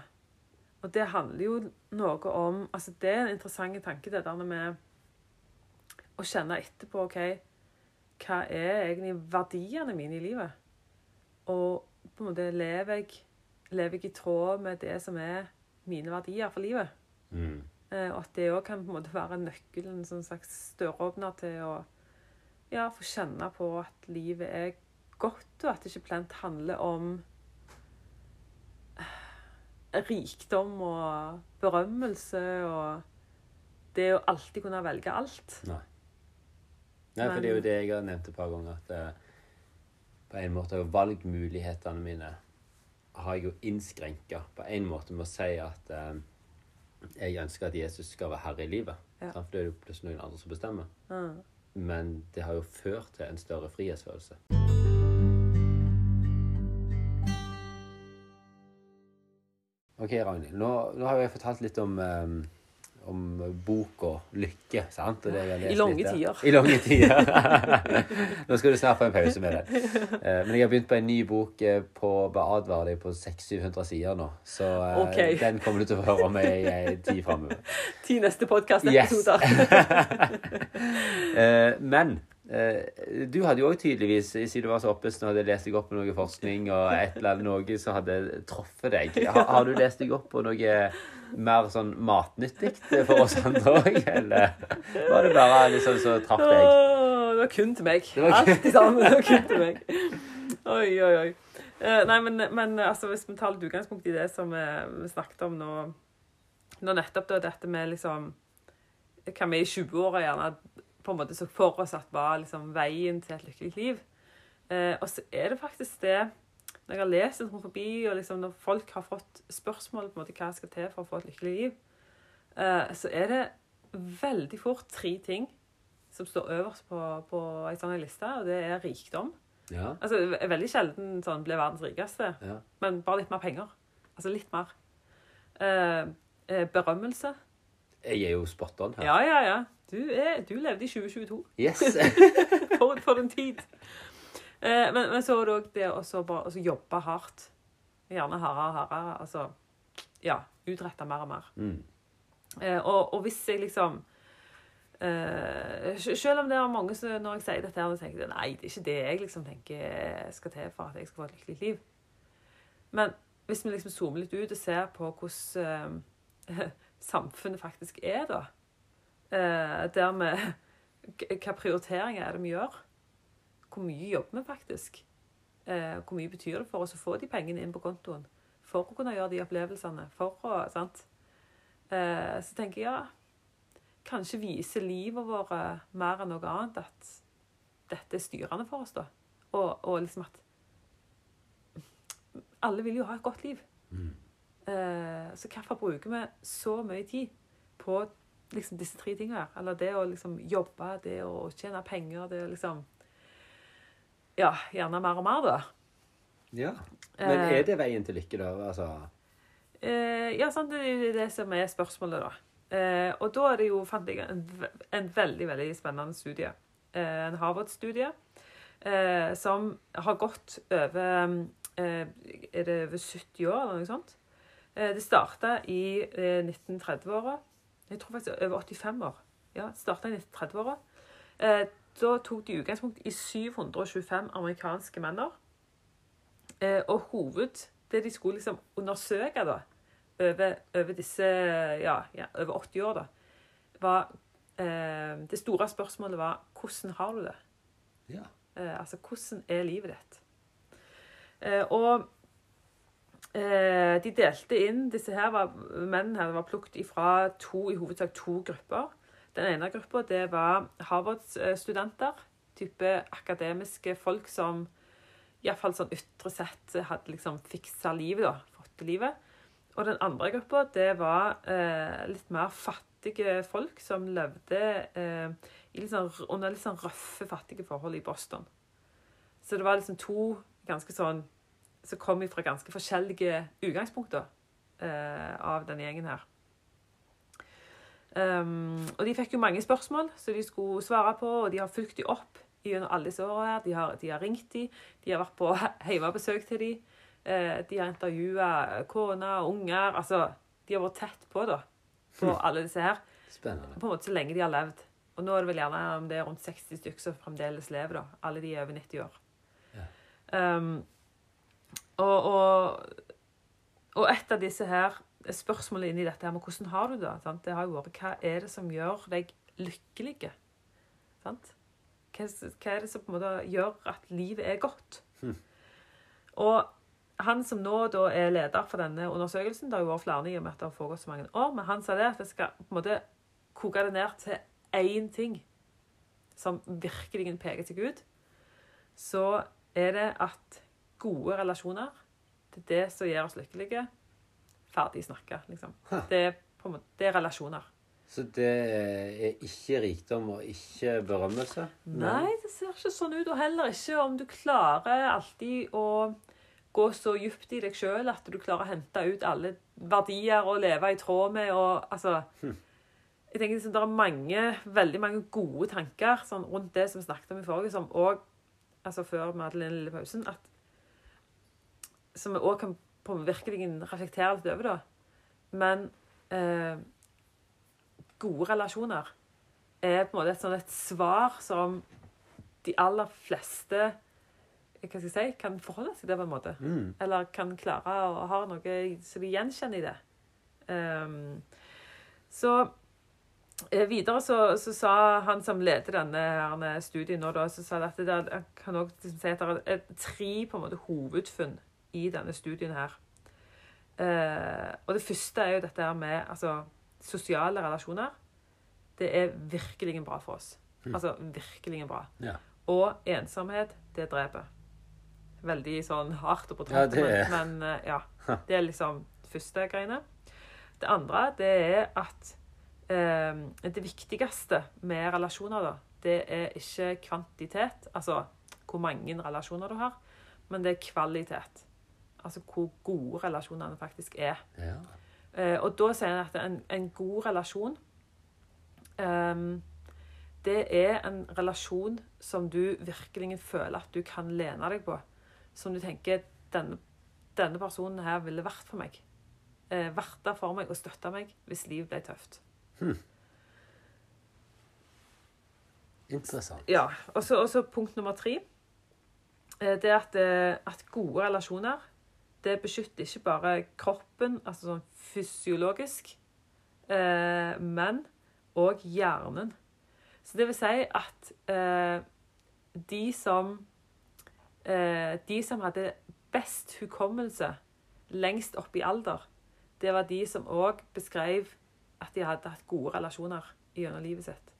Og det handler jo noe om Altså, det er en interessant tanke, det der med å kjenne etterpå OK, hva er egentlig verdiene mine i livet? Og på en måte lever jeg, lever jeg i tråd med det som er mine verdier for livet? Mm. Eh, og at det òg kan på en måte være nøkkelen, en slags døråpner til å ja, få kjenne på at livet er godt, og at det ikke plent handler om rikdom og berømmelse og det å alltid kunne velge alt. Nei. Nei, for det er jo det jeg har nevnt et par ganger, at eh, på en måte er valgmulighetene mine har jeg jo innskrenka på en måte med å si at eh, jeg ønsker at Jesus skal være herre i livet. Ja. For det er jo plutselig noen andre som bestemmer. Mm. Men det har jo ført til en større frihetsfølelse. Ok, Ragnhild. Nå, nå har jeg fortalt litt om, um, om boka 'Lykke'. sant? Det I lange tider. I lange tider. *laughs* nå skal du snart få en pause med den. Uh, men jeg har begynt på en ny bok eh, på beadvar deg på 600-700 sider nå. Så uh, okay. *laughs* den kommer du til å høre om i ei tid framover. *laughs* Ti neste Yes. podkastepisoder. Eh, men eh, du hadde jo òg tydeligvis, siden du var så oppesen og hadde lest deg opp på noe forskning og et eller annet noe som hadde truffet deg. Har, har du lest deg opp på noe mer sånn matnyttig for oss andre òg, eller var det bare liksom så traff deg? Åh, det var kun til meg. Alt sammen. Det var kun til meg. Oi, oi, oi. Eh, nei, men, men altså, hvis vi tar litt utgangspunkt i det som vi snakket om nå, nå nettopp, da, dette med liksom Hva vi i 20-åra gjerne på en måte så for oss at var liksom veien til et lykkelig liv. Eh, og så er det faktisk det Når jeg har lest en rundt forbi, og liksom når folk har fått spørsmål på en måte hva skal til for å få et lykkelig liv, eh, så er det veldig fort tre ting som står øverst på, på ei sånn liste, og det er rikdom. Ja. Altså, veldig sjelden sånn ble verdens rikeste, ja. men bare litt mer penger. Altså litt mer. Eh, eh, berømmelse. Jeg er jo spot on her. Ja, ja, ja. Du, er, du levde i 2022. Yes. *laughs* For, for en tid. Eh, men, men så er det òg det å jobbe hardt. Gjerne hardere og hardere. Altså ja, utrette mer og mer. Mm. Eh, og, og hvis jeg liksom eh, Selv om det er mange som når jeg sier dette, her, tenker nei, det er ikke det jeg liksom tenker skal til for at jeg skal få et lykkelig liv. Men hvis vi liksom zoomer litt ut og ser på hvordan eh, *laughs* samfunnet faktisk er, da Der vi *laughs* Hva prioriteringer er det vi gjør? Hvor mye jobber vi faktisk? Eh, hvor mye betyr det for oss å få de pengene inn på kontoen? For å kunne gjøre de opplevelsene? For å, sant? Eh, så tenker jeg ja, kanskje viser livet vårt mer enn noe annet at dette er styrende for oss, da. Og, og liksom at alle vil jo ha et godt liv. Mm. Eh, så hvorfor bruker vi så mye tid på liksom disse tre tingene? Eller det å liksom jobbe, det å tjene penger, det å liksom Ja, gjerne mer og mer, da. ja. Men Eh, er det veien til lykke, da? Altså Eh, ja, sant, det er det som er spørsmålet, da. Eh, og da er det jo, fant jeg en, en veldig veldig spennende studie. Eh, en Harvard-studie som har gått over Er det over 70 år, eller noe sånt? Det starta i eh, 1930-åra. Jeg tror faktisk over 85 år. Ja, starta i 1930-åra. Eh, da tok de utgangspunkt i 725 amerikanske menner. Eh, og hoved Det de skulle liksom undersøke da, over, over disse ja, ja, over 80 år, da, var eh, Det store spørsmålet var hvordan har du det? Ja. Eh, altså hvordan er livet ditt? Eh, og eh, de delte inn Disse her var, mennene her var plukket fra to, i hovedsak to grupper. Den ene gruppa var Harvard-studenter. Type akademiske folk som iallfall sånn ytre sett hadde liksom fiksa livet, da. Fått livet. Og den andre gruppa, var eh, litt mer fattige folk som levde eh, litt sånn, under litt sånn røffe, fattige forhold i Boston. Så det var liksom to ganske sånn Som kom fra ganske forskjellige utgangspunkter eh, av denne gjengen her. Um, og de fikk jo mange spørsmål som de skulle svare på, og de har fulgt de opp gjennom alle disse årene. her. De har, de har ringt de, de har vært på *laughs* hjemmebesøk til de. Eh, de har intervjua kone unger. Altså, de har vært tett på, da. På alle disse her. Spennende. På en måte så lenge de har levd. Og nå er det vel gjerne om det er rundt 60 stykker som fremdeles lever, da. Alle de er over 90 år. Um, og, og, og et av disse her spørsmålene inni dette her med hvordan har du det, sant? det har jo vært hva er det som gjør deg lykkelig? Sant? Hva, hva er det som på en måte gjør at livet er godt? Og han som nå da er leder for denne undersøkelsen, det har jo vært flere i og med at det har foregått så mange år, men han sa det at det skal på en måte koke det ned til én ting som virkelig peker seg ut, så er det at gode relasjoner, det er det som gjør oss lykkelige. Ferdig snakka, liksom. Det er, måte, det er relasjoner. Så det er ikke rikdom og ikke berømmelse? Nei, det ser ikke sånn ut. Og heller ikke om du klarer alltid å gå så dypt i deg sjøl at du klarer å hente ut alle verdier og leve i tråd med og altså Jeg tenker liksom, Det er mange, veldig mange gode tanker sånn, rundt det som vi snakket om i forrige, som òg altså Før vi hadde den lille pausen, at som vi òg kan på virkelig reflektere litt over, da. Men eh, gode relasjoner er på en måte et, sånn et svar som de aller fleste hva skal jeg si, kan forholde seg til på en måte. Mm. Eller kan klare å ha noe som de gjenkjenner i det. Um, så eh, videre så, så sa han som leder denne studien nå, da, så sa det at det, jeg kan også liksom si at det er tre på en måte hovedfunn i denne studien her. Eh, og det første er jo dette her med altså, sosiale relasjoner. Det er virkelig bra for oss. Altså virkelig bra. Ja. Og ensomhet, det dreper. Veldig sånn hardt og på Ja, er- men eh, ja. Det er liksom første greiene. Det andre, det er at eh, det viktigste med relasjoner, da, det er ikke kvantitet, altså hvor mange relasjoner du har, men det er kvalitet. Altså hvor gode relasjonene faktisk er. ja. Eh, og da sier han at en, en god relasjon ehm, Det er en relasjon som du virkelig føler at du kan lene deg på. Som du tenker denne, denne personen her ville vært for meg. Eh, vært der for meg og støtta meg hvis livet ble tøft. Interessant. Ja, og så punkt nummer tre. eh, Det at, eh, at gode relasjoner det beskytter ikke bare kroppen, altså sånn fysiologisk, eh, men òg hjernen. Så det vil si at eh, de som eh, De som hadde best hukommelse lengst opp i alder, det var de som òg beskrev at de hadde hatt gode relasjoner gjennom livet sitt.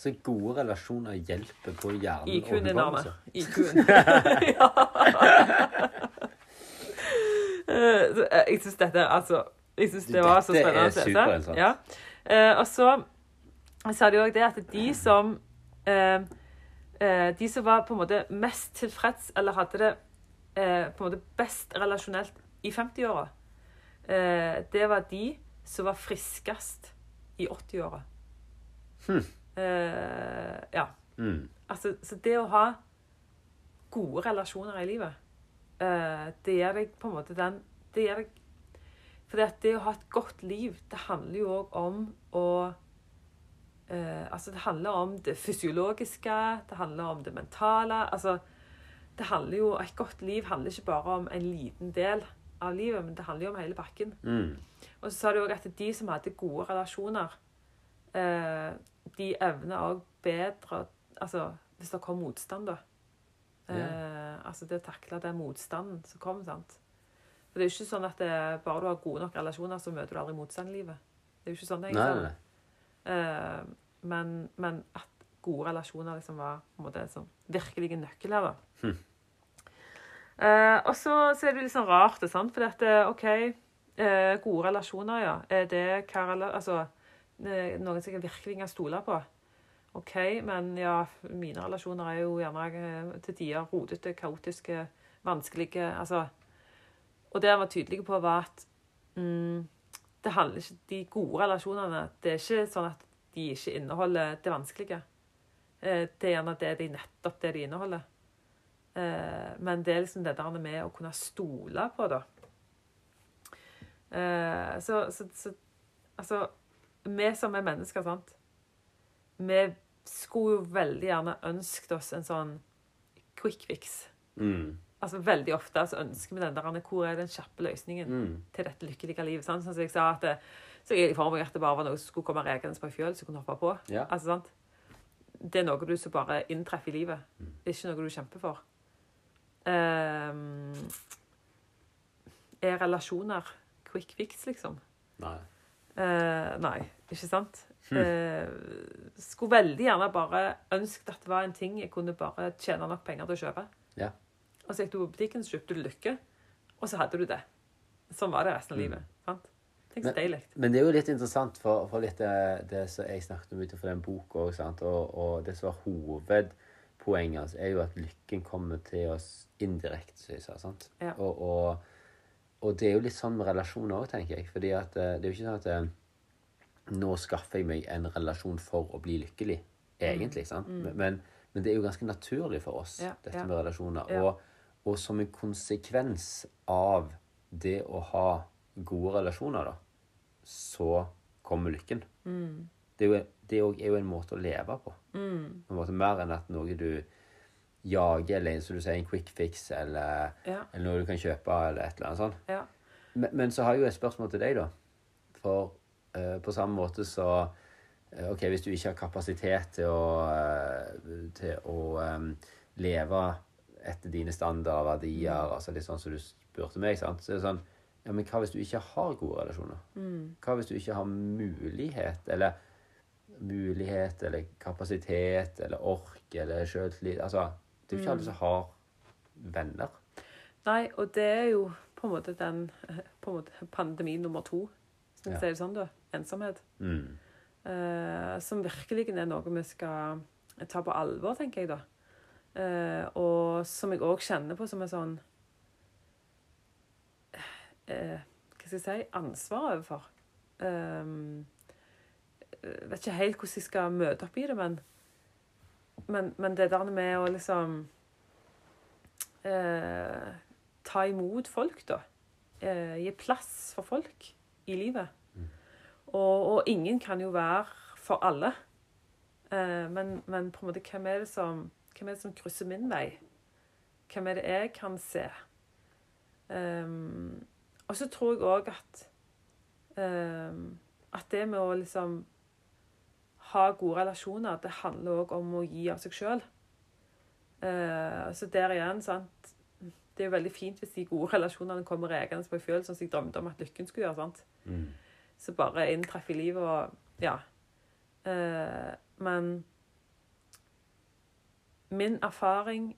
Så gode relasjoner hjelper på hjernen IQ-en din, Arne. IQ-en. *laughs* *laughs* Eh, Jeg syns dette Altså, jeg syns det var så Dette spennende er å se. superinteressant. Ja. Eh, og så sa de òg det at de som eh, De som var på en måte mest tilfreds, eller hadde det på en måte best relasjonelt i 50-åra, eh, det var de som var friskest i 80-åra. Hm. Eh, ja. Mm. Altså, så det å ha gode relasjoner i livet, eh, det gir deg på en måte den det gir deg, For det, det å ha et godt liv, det handler jo òg om å uh, Altså, det handler om det fysiologiske, det handler om det mentale. Altså, det handler jo Et godt liv handler ikke bare om en liten del av livet, men det handler jo om hele pakken. Mm. Og så sa du òg at de som hadde gode relasjoner, uh, de evner òg bedre Altså hvis det kommer motstand, da. Eh, altså det å takle den motstanden som kom. sant? For det er jo ikke sånn at det, bare du har gode nok relasjoner, så møter du aldri motstand i livet. Det er jo ikke sånn det sammen. Eh, men, men at gode relasjoner liksom var på en måte en sånn virkelig nøkkel her, da. Hm. Eh, og så, er det litt sånn rart, det, sant? For dette OK, eh, gode relasjoner, ja. Er det hva Altså, eh, noen som jeg virkelig kan stole på. OK, men ja, mine relasjoner er jo gjerne eh, til tider rodete, kaotiske, vanskelige. Altså Og det han var tydelig på, var at mm, det handler ikke De gode relasjonene Det er ikke sånn at de ikke inneholder det vanskelige. Eh, Det er gjerne det de nettopp det de inneholder. Eh, Men det er liksom det der med å kunne stole på, da. Så, så, så Altså, vi som er mennesker, sant Vi skulle jo veldig gjerne ønsket oss en sånn quick fix. Mm. Altså Veldig ofte så ønsker vi den der Hvor er den kjappe løsningen Mm. til dette lykkelige livet? Sånn som jeg sa at det, så jeg for meg at det bare var noe som skulle komme rekende på ei fjøl som kunne hoppe på. Ja. Altså, sant? Det er noe du som bare inntreffer i livet. Det er ikke noe du kjemper for. Um, er relasjoner quick fix, liksom? Nei. Uh, nei, ikke sant? Hm. Eh, skulle veldig gjerne bare ønsket at det var en ting jeg kunne bare tjene nok penger til å kjøpe. Ja. Og så gikk du på butikken, så kjøpte du lykke, og så hadde du det. Sånn var det resten av livet. sant? Tenk så Mm. Deilig. Men det er jo litt interessant for, for litt det, det som jeg snakket om utenfor den boka òg, og, og det som var hovedpoenget altså, er jo at lykken kommer til oss indirekte, som jeg sa. sant? Ja. Og, og, og det er jo litt sånn med relasjoner òg, tenker jeg. fordi at eh, det er jo ikke sånn at eh, nå skaffer jeg meg en relasjon for å bli lykkelig, egentlig. sant? Men, men, men det er jo ganske naturlig for oss, Ja, dette med relasjoner. Og, og som en konsekvens av det å ha gode relasjoner, da, så kommer lykken. Det er jo, det er jo- en måte å leve på. På en måte Mer enn at noe du jager, eller som du sier, en quick fix, eller, Ja. eller noe du kan kjøpe, eller et eller annet sånt. Ja. Men, men så har jeg jo et spørsmål til deg, da. For på samme måte så eh, OK, hvis du ikke har kapasitet til å, eh, til å leve etter dine standarder verdier, altså litt sånn som du spurte meg, sant? så er det sånn Ja, men hva hvis du ikke har gode relasjoner? Hva hvis du ikke har mulighet, eller mulighet, eller kapasitet, eller ork, eller sjøltillit Altså, det er jo ikke alle som har venner. Nei, og det er jo på en måte den på en måte pandemi nummer to. hvis vi Ja. si det sånn, da? Ensomhet. Mm. Eh, som virkelig er noe vi skal ta på alvor, tenker jeg da. Eh, og som jeg òg kjenner på som en sånn eh, Hva skal jeg si ansvar overfor. Jeg vet ikke helt hvordan jeg skal møte opp i det, men, men, men det der med å liksom eh, Ta imot folk, da. Eh, gi plass for folk i livet. Og, og ingen kan jo være for alle. Eh, men, men på en måte, hvem er, som, hvem er det som krysser min vei? Hvem er det jeg kan se? Um, og så tror jeg òg at um, at det med å liksom ha gode relasjoner, det handler òg om å gi av seg sjøl. så der igjen, sant Det er jo veldig fint hvis de gode relasjonene kommer regende på ei fjøl, sånn som jeg drømte om at lykken skulle gjøre. sant? Mm. Så bare inntraff i livet og Ja. Eh, men min erfaring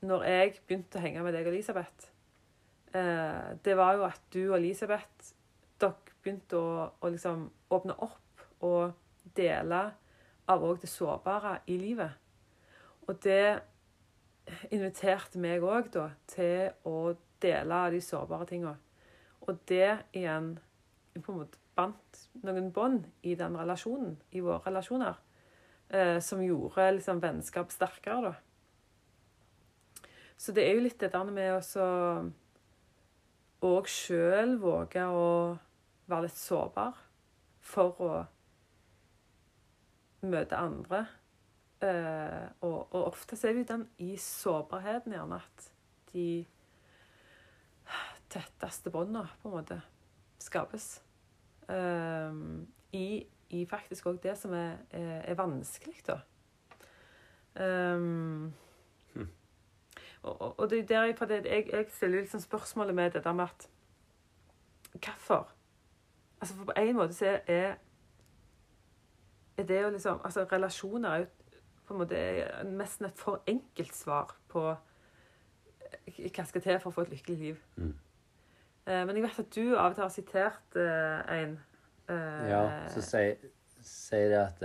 når jeg begynte å henge med deg og Elisabeth, eh, det var jo at du og Elisabeth dere begynte å, å liksom åpne opp og dele av òg det sårbare i livet. Og det inviterte meg òg til å dele de sårbare tinga. Og det igjen på en måte bandt noen bånd i den relasjonen, i våre relasjoner, eh, som gjorde liksom vennskap sterkere, da. Så det er jo litt det der med å òg sjøl våge å være litt sårbar for å møte andre. Eh, og, og ofte er det jo den i sårbarheten gjerne at de tetteste båndene på en måte skapes. Um, i, I faktisk òg det som er, er, er vanskelig, da. Um, og, og, og det er derfor det, jeg, jeg stiller liksom spørsmålet med det der med at Hvorfor? Altså for på en måte så er, er det jo liksom Altså relasjoner er jo på en måte nesten et for enkelt svar på eh, hva skal til for å få et lykkelig liv. Mm. Eh, Men jeg vet at du av og til har sitert eh, en eh, Ja, så sier sier det at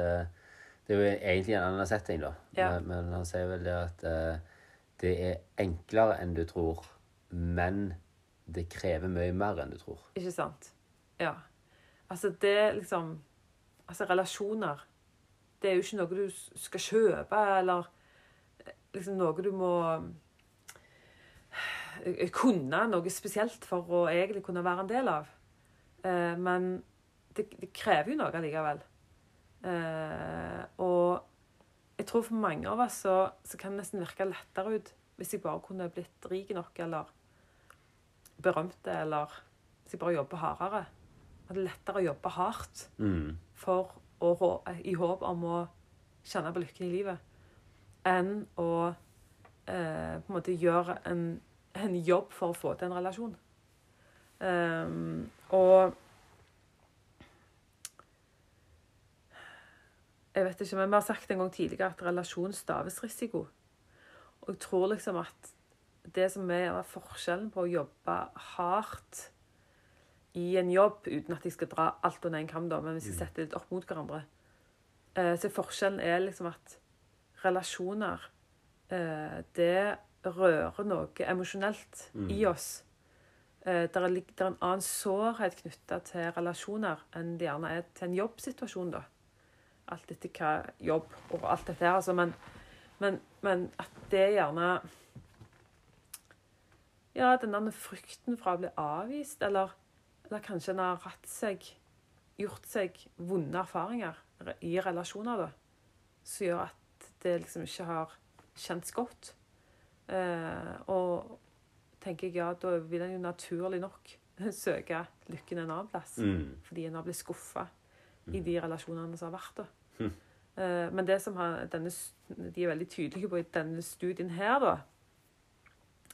Det er jo egentlig en annen setting, da. Ja. Men, han sier vel det at det er enklere enn du tror, men det krever mye mer enn du tror. Ikke sant? Ja. Altså, det liksom Altså, relasjoner Det er jo ikke noe du skal kjøpe, eller liksom noe du må kunne noe spesielt for å egentlig kunne være en del av. Eh, men det, det krever jo noe allikevel. Eh, og jeg tror for mange av oss så, så kan det nesten virke lettere ut hvis jeg bare kunne blitt rik nok, eller berømte, eller hvis jeg bare jobber hardere. At det er lettere å jobbe hardt Mm. for å, i håp om å kjenne på lykken i livet, enn å eh, på en måte gjøre en, en jobb for å få til en relasjon. Um, og Jeg vet ikke, men Vi har sagt en gang tidligere at relasjon staves risiko. Og jeg tror liksom at det som er forskjellen på å jobbe hardt i en jobb, uten at jeg skal dra alt under en kam, da, men hvis jeg setter litt opp mot hverandre, eh, så forskjellen er liksom at relasjoner eh, Det rører noe emosjonelt Mm. i oss. Eh, det er, er en annen sårhet knytta til relasjoner enn det gjerne er til en jobbsituasjon, da. Alt etter hva jobb og alt dette her, altså. Men, men, men at det gjerne Ja, den der frykten fra å bli avvist, eller, eller kanskje en har hatt seg Gjort seg vonde erfaringer i relasjoner, da. Som gjør at det liksom ikke har kjentes godt. Eh, og tenker jeg, ja, da vil en jo naturlig nok *laughs* søke lykken en annen plass. Mm. Fordi en har blitt skuffa i de relasjonene som har vært. da. Hm. Eh, men det som har, denne, de er veldig tydelige på i denne studien her, da,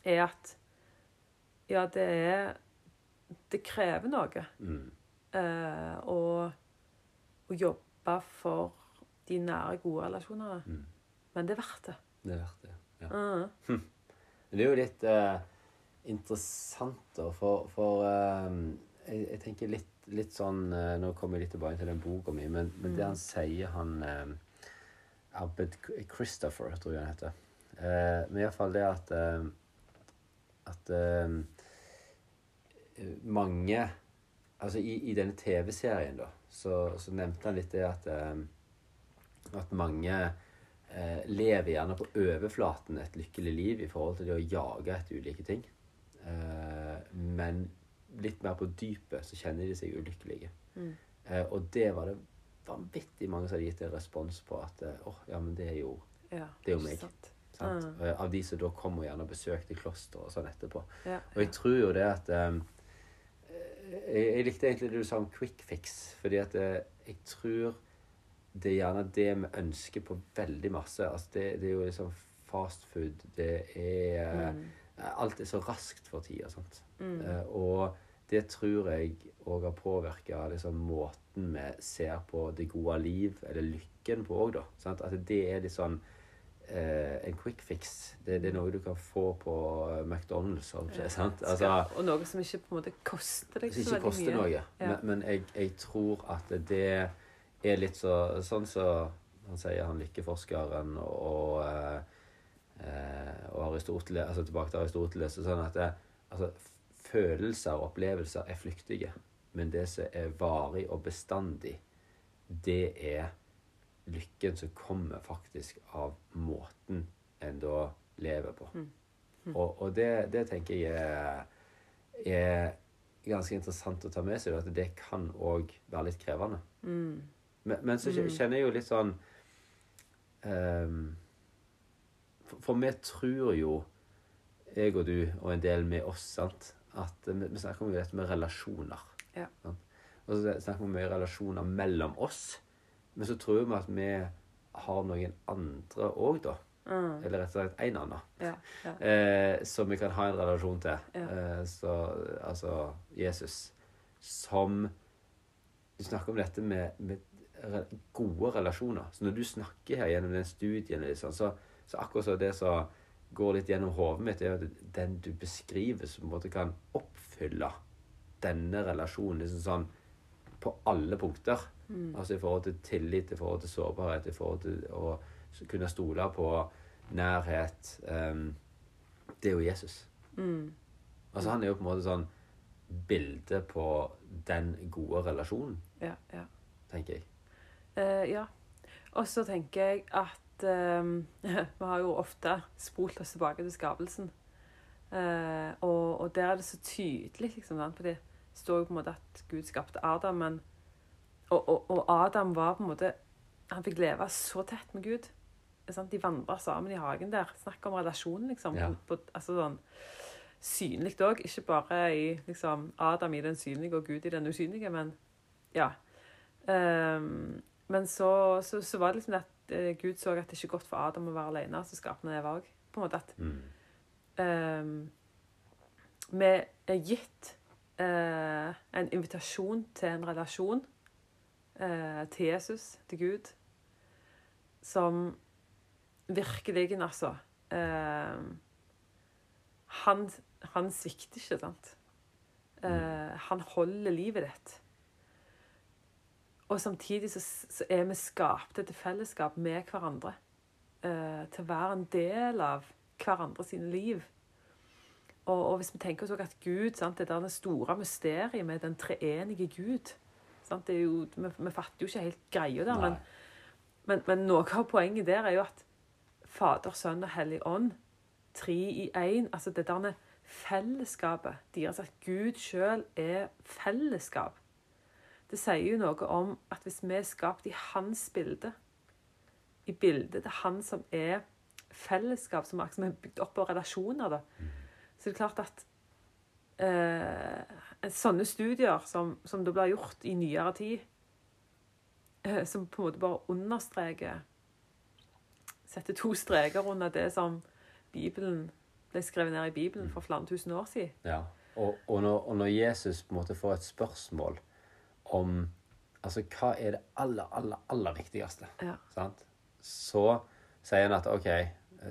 er at ja, det er Det krever noe Mm. eh, å, å jobbe for de nære, gode relasjonene. Mm. Men det er verdt det. Det er verdt det. Ja. Men *laughs* det er jo litt uh, interessant, da, for, for uh, jeg, jeg tenker litt, litt sånn uh, Nå kommer jeg litt tilbake til den boka mi, men, men det han sier, han Abed Christopher, tror jeg han heter. Eh, men iallfall det at At mange Altså i, i denne TV-serien, da, så, så nevnte han litt det at At mange eh, lever gjerne på overflaten et lykkelig liv i forhold til det å jage etter ulike ting. Eh, men litt mer på dypet så kjenner de seg ulykkelige. Mm. Eh, og det var det vanvittig mange som hadde gitt en respons på at åh, åh, ja, men det er jo Ja, Det er jo meg. sant? sant? Mm. Eh, Av de som da gjerne og besøkte kloster og sånn etterpå. Ja, Og jeg tror jo det at eh, jeg, jeg likte egentlig det du sa om quick fix, fordi at eh, jeg tror det er gjerne det vi ønsker på veldig masse. Altså det, det er jo liksom fast food, det er Mm. Alt er så raskt for tida. sant? Mm. Eh, og det tror jeg òg har påvirka liksom, måten vi ser på det gode liv, eller lykken på òg, da. Sant? At det er litt sånn eh, en quick fix. Det, det er noe du kan få på eh, McDonald's. Ikke, sant? Altså, og noe som ikke på en måte koster deg så veldig mye. noe. Ja. Men, men jeg, jeg tror at det er litt så Sånn som så, han sier, han lykkeforskeren og, eh, eh, og Aristoteles, altså tilbake til Aristoteles, så sånn at det, altså, følelser og opplevelser er flyktige. Men det som er varig og bestandig, det er lykken som kommer faktisk av måten en da lever på. Mm. Og, og det, det tenker jeg er, er ganske interessant å ta med seg, at det kan òg være litt krevende. Mm. Men, men så kjenner jeg jo litt sånn um, for, for vi tror jo, jeg og du og en del med oss, sant, at vi, vi snakker om dette med relasjoner. Ja. Og så snakker vi mye relasjoner mellom oss. Men så tror vi at vi har noen andre òg, da. Mm. Eller rett og slett en annen. Ja, ja. Eh, som vi kan ha en relasjon til. Ja. Eh, så, altså Jesus. Som Du snakker om dette med, med gode relasjoner. Så når du snakker her gjennom den studien, liksom, så, så akkurat så det som går litt gjennom hodet mitt, er at den du beskriver, som på en måte kan oppfylle denne relasjonen liksom sånn på alle punkter. Mm. Altså i forhold til tillit, i forhold til sårbarhet, i forhold til å kunne stole på nærhet. Um, det er jo Jesus. Mm. Altså Han er jo på en måte sånn bilde på den gode relasjonen, ja, ja. tenker jeg. Eh, ja. Og så tenker jeg at ehm, *laughs* Vi har jo ofte spolt oss tilbake til skapelsen. Uh, og, og der er det så tydelig, liksom, for det står jo på en måte at Gud skapte Adam, men og, og, og Adam var på en måte Han fikk leve så tett med Gud. Sant? De vandra sammen i hagen der. Snakk om relasjonen, liksom. Ja. På, altså sånn synlig òg. Ikke bare i liksom, Adam i den synlige og Gud i den usynlige, men ja. Ehm, men så, så, så var det liksom det at eh, Gud så at det ikke er godt for Adam å være alene, så skapte han Eva òg. På en måte at Mm. um, vi er gitt uh, en invitasjon til en relasjon uh, til Jesus, til Gud, som virkelig, altså uh, han, han svikter ikke, sant? Eh, han holder livet ditt. Og samtidig så, så er vi skapte til fellesskap med hverandre. Eh, til å være en del av hverandre sine liv. Og, og hvis vi tenker oss at Gud, sant, det der det store mysteriet med den treenige Gud sant, det er jo, vi, vi fatter jo ikke helt greia der, men, men, men noe av poenget der er jo at Fader, Sønn og Hellig Ånd, tre i én, altså det der fellesskapet deres, at Gud sjøl er fellesskap. Det sier jo noe om at hvis vi er skapt i hans bilde, i bildet til han som er fellesskap, som er bygd opp av relasjoner, da, så det er klart at eh, sånne studier som, som det blir gjort i nyere tid, eh, som på en måte bare understreker Setter to streker under det som Bibelen ble skrevet ned i Bibelen for flere tusen år siden. Ja. Og, og, når, og når Jesus på en måte får et spørsmål om Altså, hva er det aller, aller, aller viktigste? Ja. Sant? Så sier han at OK,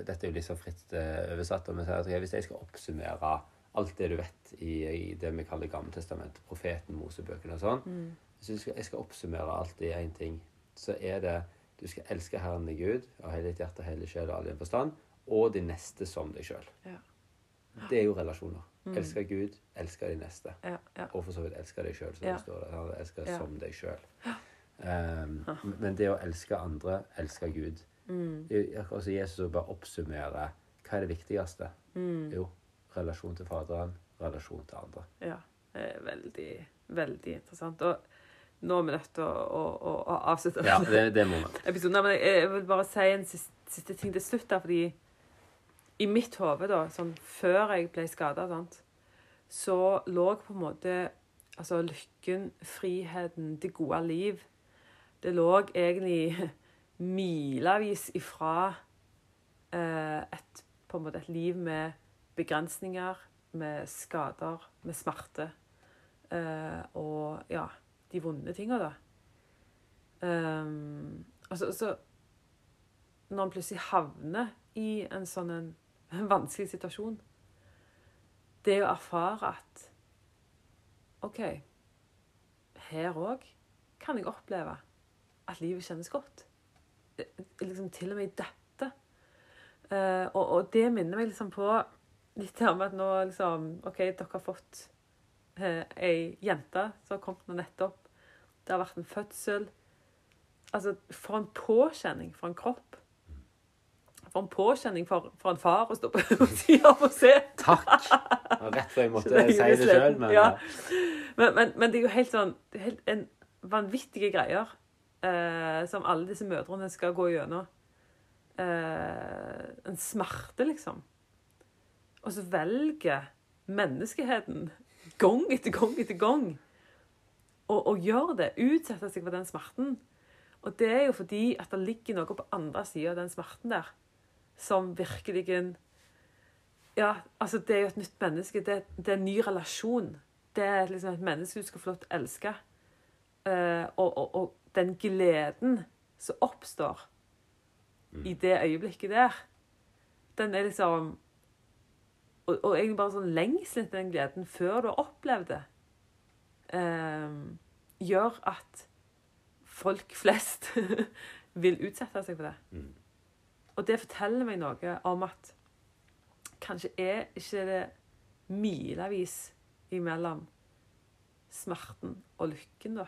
dette er jo litt så fritt oversatt, og vi sier at ok, hvis jeg skal oppsummere alt det du vet i, i det vi kaller Gammeltestamentet, profeten, Mosebøkene og sånn Mm. Hvis jeg skal, jeg skal oppsummere alt i én ting, så er det du skal elske Herren din Gud av hele ditt hjerte, hele sjel og all din forstand, og de neste som deg sjøl. Ja. Det er jo relasjoner. Mm. Elsker Gud, elsker de neste. Ja, ja. Og for så vidt elsker deg sjøl, som Ja. det står der. Elsker som deg sjøl. men det å elske andre, elske Gud Mm. som Jesus bare oppsummerer hva er det viktigste. Mm. Jo, relasjon til Faderen, relasjon til andre. Ja. Det er veldig, veldig interessant. Og nå er vi nødt til å, å, å, å avslutte Ja, det, det *laughs* må man. episoden. Men jeg, jeg vil bare si en siste, siste ting til slutt. der, fordi i mitt hode, da, sånn før jeg ble skada, så lå på en måte altså lykken, friheten, det gode liv Det lå egentlig *laughs* milevis ifra eh, et, på en måte et liv med begrensninger, med skader, med smerte. Eh, og ja, de vonde tinga, da. Um, altså, så, så Når en plutselig havner i en sånn en, en vanskelig situasjon Det å erfare at OK, her òg kan jeg oppleve at livet kjennes godt. Eh, Liksom til og med i dette. Eh, og, og det minner meg liksom på litt om at nå liksom OK, dere har fått eh, ei jente som har kommet nå nettopp. Det har vært en fødsel. Altså, for en påkjenning for en kropp. For en påkjenning for, for en far å stå på *laughs* sida og se. Takk! *laughs* Det var Rett før jeg måtte det si det sjøl, men Ja. Men, men, men det er jo helt sånn helt en vanvittige greier eh, som alle disse mødrene skal gå gjennom. Eh, en smerte, liksom. Og så velger menneskeheten gang etter gang etter gang å, å gjøre det. Utsette seg for den smerten. Og det er jo fordi at det ligger noe på andre sida av den smerten der som virkelig Ja, altså, det er jo et nytt menneske. Det, det er en ny relasjon. Det er liksom et menneske du skal få lov til å elske. Uh, og, og, og den gleden som oppstår i det øyeblikket der, den er liksom Og, og egentlig bare sånn lengselen etter den gleden før du har opplevd det, uh, gjør at folk flest *laughs* vil utsette seg for det. Mm. Og det forteller meg noe om at kanskje er ikke det milevis imellom smerten og lykken, da.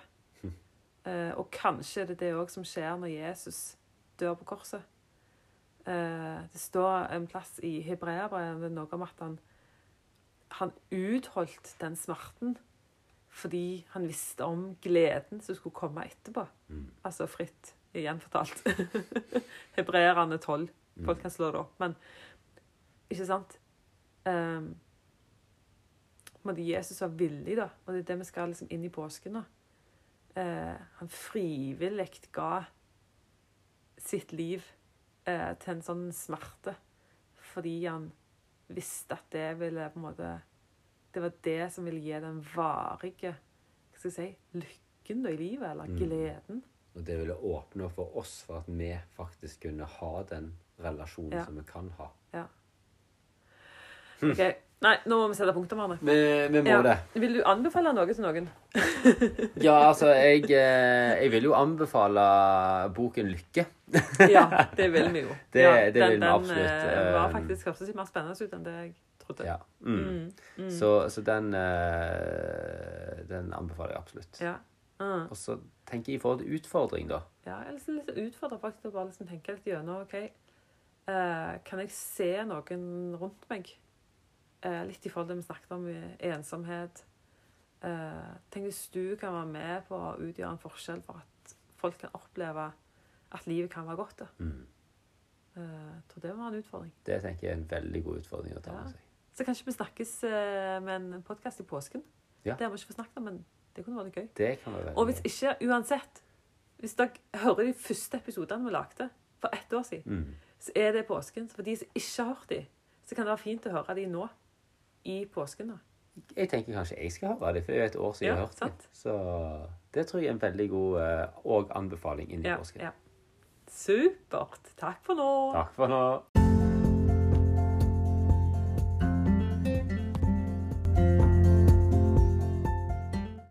Eh, og kanskje er det det òg som skjer når Jesus dør på korset. Eh, det står en plass i hebreerbrevet noe om at han, han utholdt den smerten fordi han visste om gleden som skulle komme etterpå. Mm. Altså fritt, igjen fortalt. *laughs* Hebreerne 12. Folk kan slå det opp, men ikke sant? Um, Jesus var villig, da, og det er det vi skal liksom inn i påsken nå. Eh, han frivillig ga sitt liv eh, til en sånn smerte fordi han visste at det ville på en måte Det var det som ville gi den varige hva skal jeg si, lykken da i livet, eller Mm. Og det ville åpne for oss for at vi faktisk kunne ha den relasjonen Ja. som vi kan ha. Ja. Hm. Ok, Nei, nå må vi sette punktum, Arne. Vi, vi må Ja. det. Vil du anbefale noe til noen? *laughs* Ja, altså, jeg, eh, jeg vil jo anbefale boken 'Lykke'. *laughs* Ja, det vil vi jo. *laughs* Det- ja, det vil vi absolutt, Den var eh, faktisk hørtes litt mer spennende ut enn det jeg trodde. Ja. Mm. Mm, mm. Så, så den eh, Den anbefaler jeg absolutt. Ja. Mm. Og så tenker jeg i forhold til utfordring, da. Ja, jeg liksom litt utfordra faktisk til å bare liksom tenke litt gjennom OK, eh, kan jeg se noen rundt meg? Eh, litt i forhold til det vi snakket om ensomhet. Eh, tenk hvis du kan være med på å utgjøre en forskjell for at folk kan oppleve at livet kan være godt. da. Mm. Eh, jeg tror det var en utfordring. Det tenker jeg er en veldig god utfordring å ta med seg. Så kanskje vi snakkes eh, med en podkast i påsken. Ja. Det har vi ikke fått snakket om, men det kunne vært gøy. Det kan være Og hvis ikke, uansett Hvis dere hører de første episodene vi lagde for ett år siden, mm. så er det påsken. Så for de som ikke har hørt de, så kan det være fint å høre de nå. I påsken, da. Jeg tenker kanskje jeg skal høre det, for det er jo et år siden jeg har hørt det. sant. Så det tror jeg er en veldig god eh, og anbefaling inn i Ja, påsken. ja. Supert. Takk for nå. Takk for nå.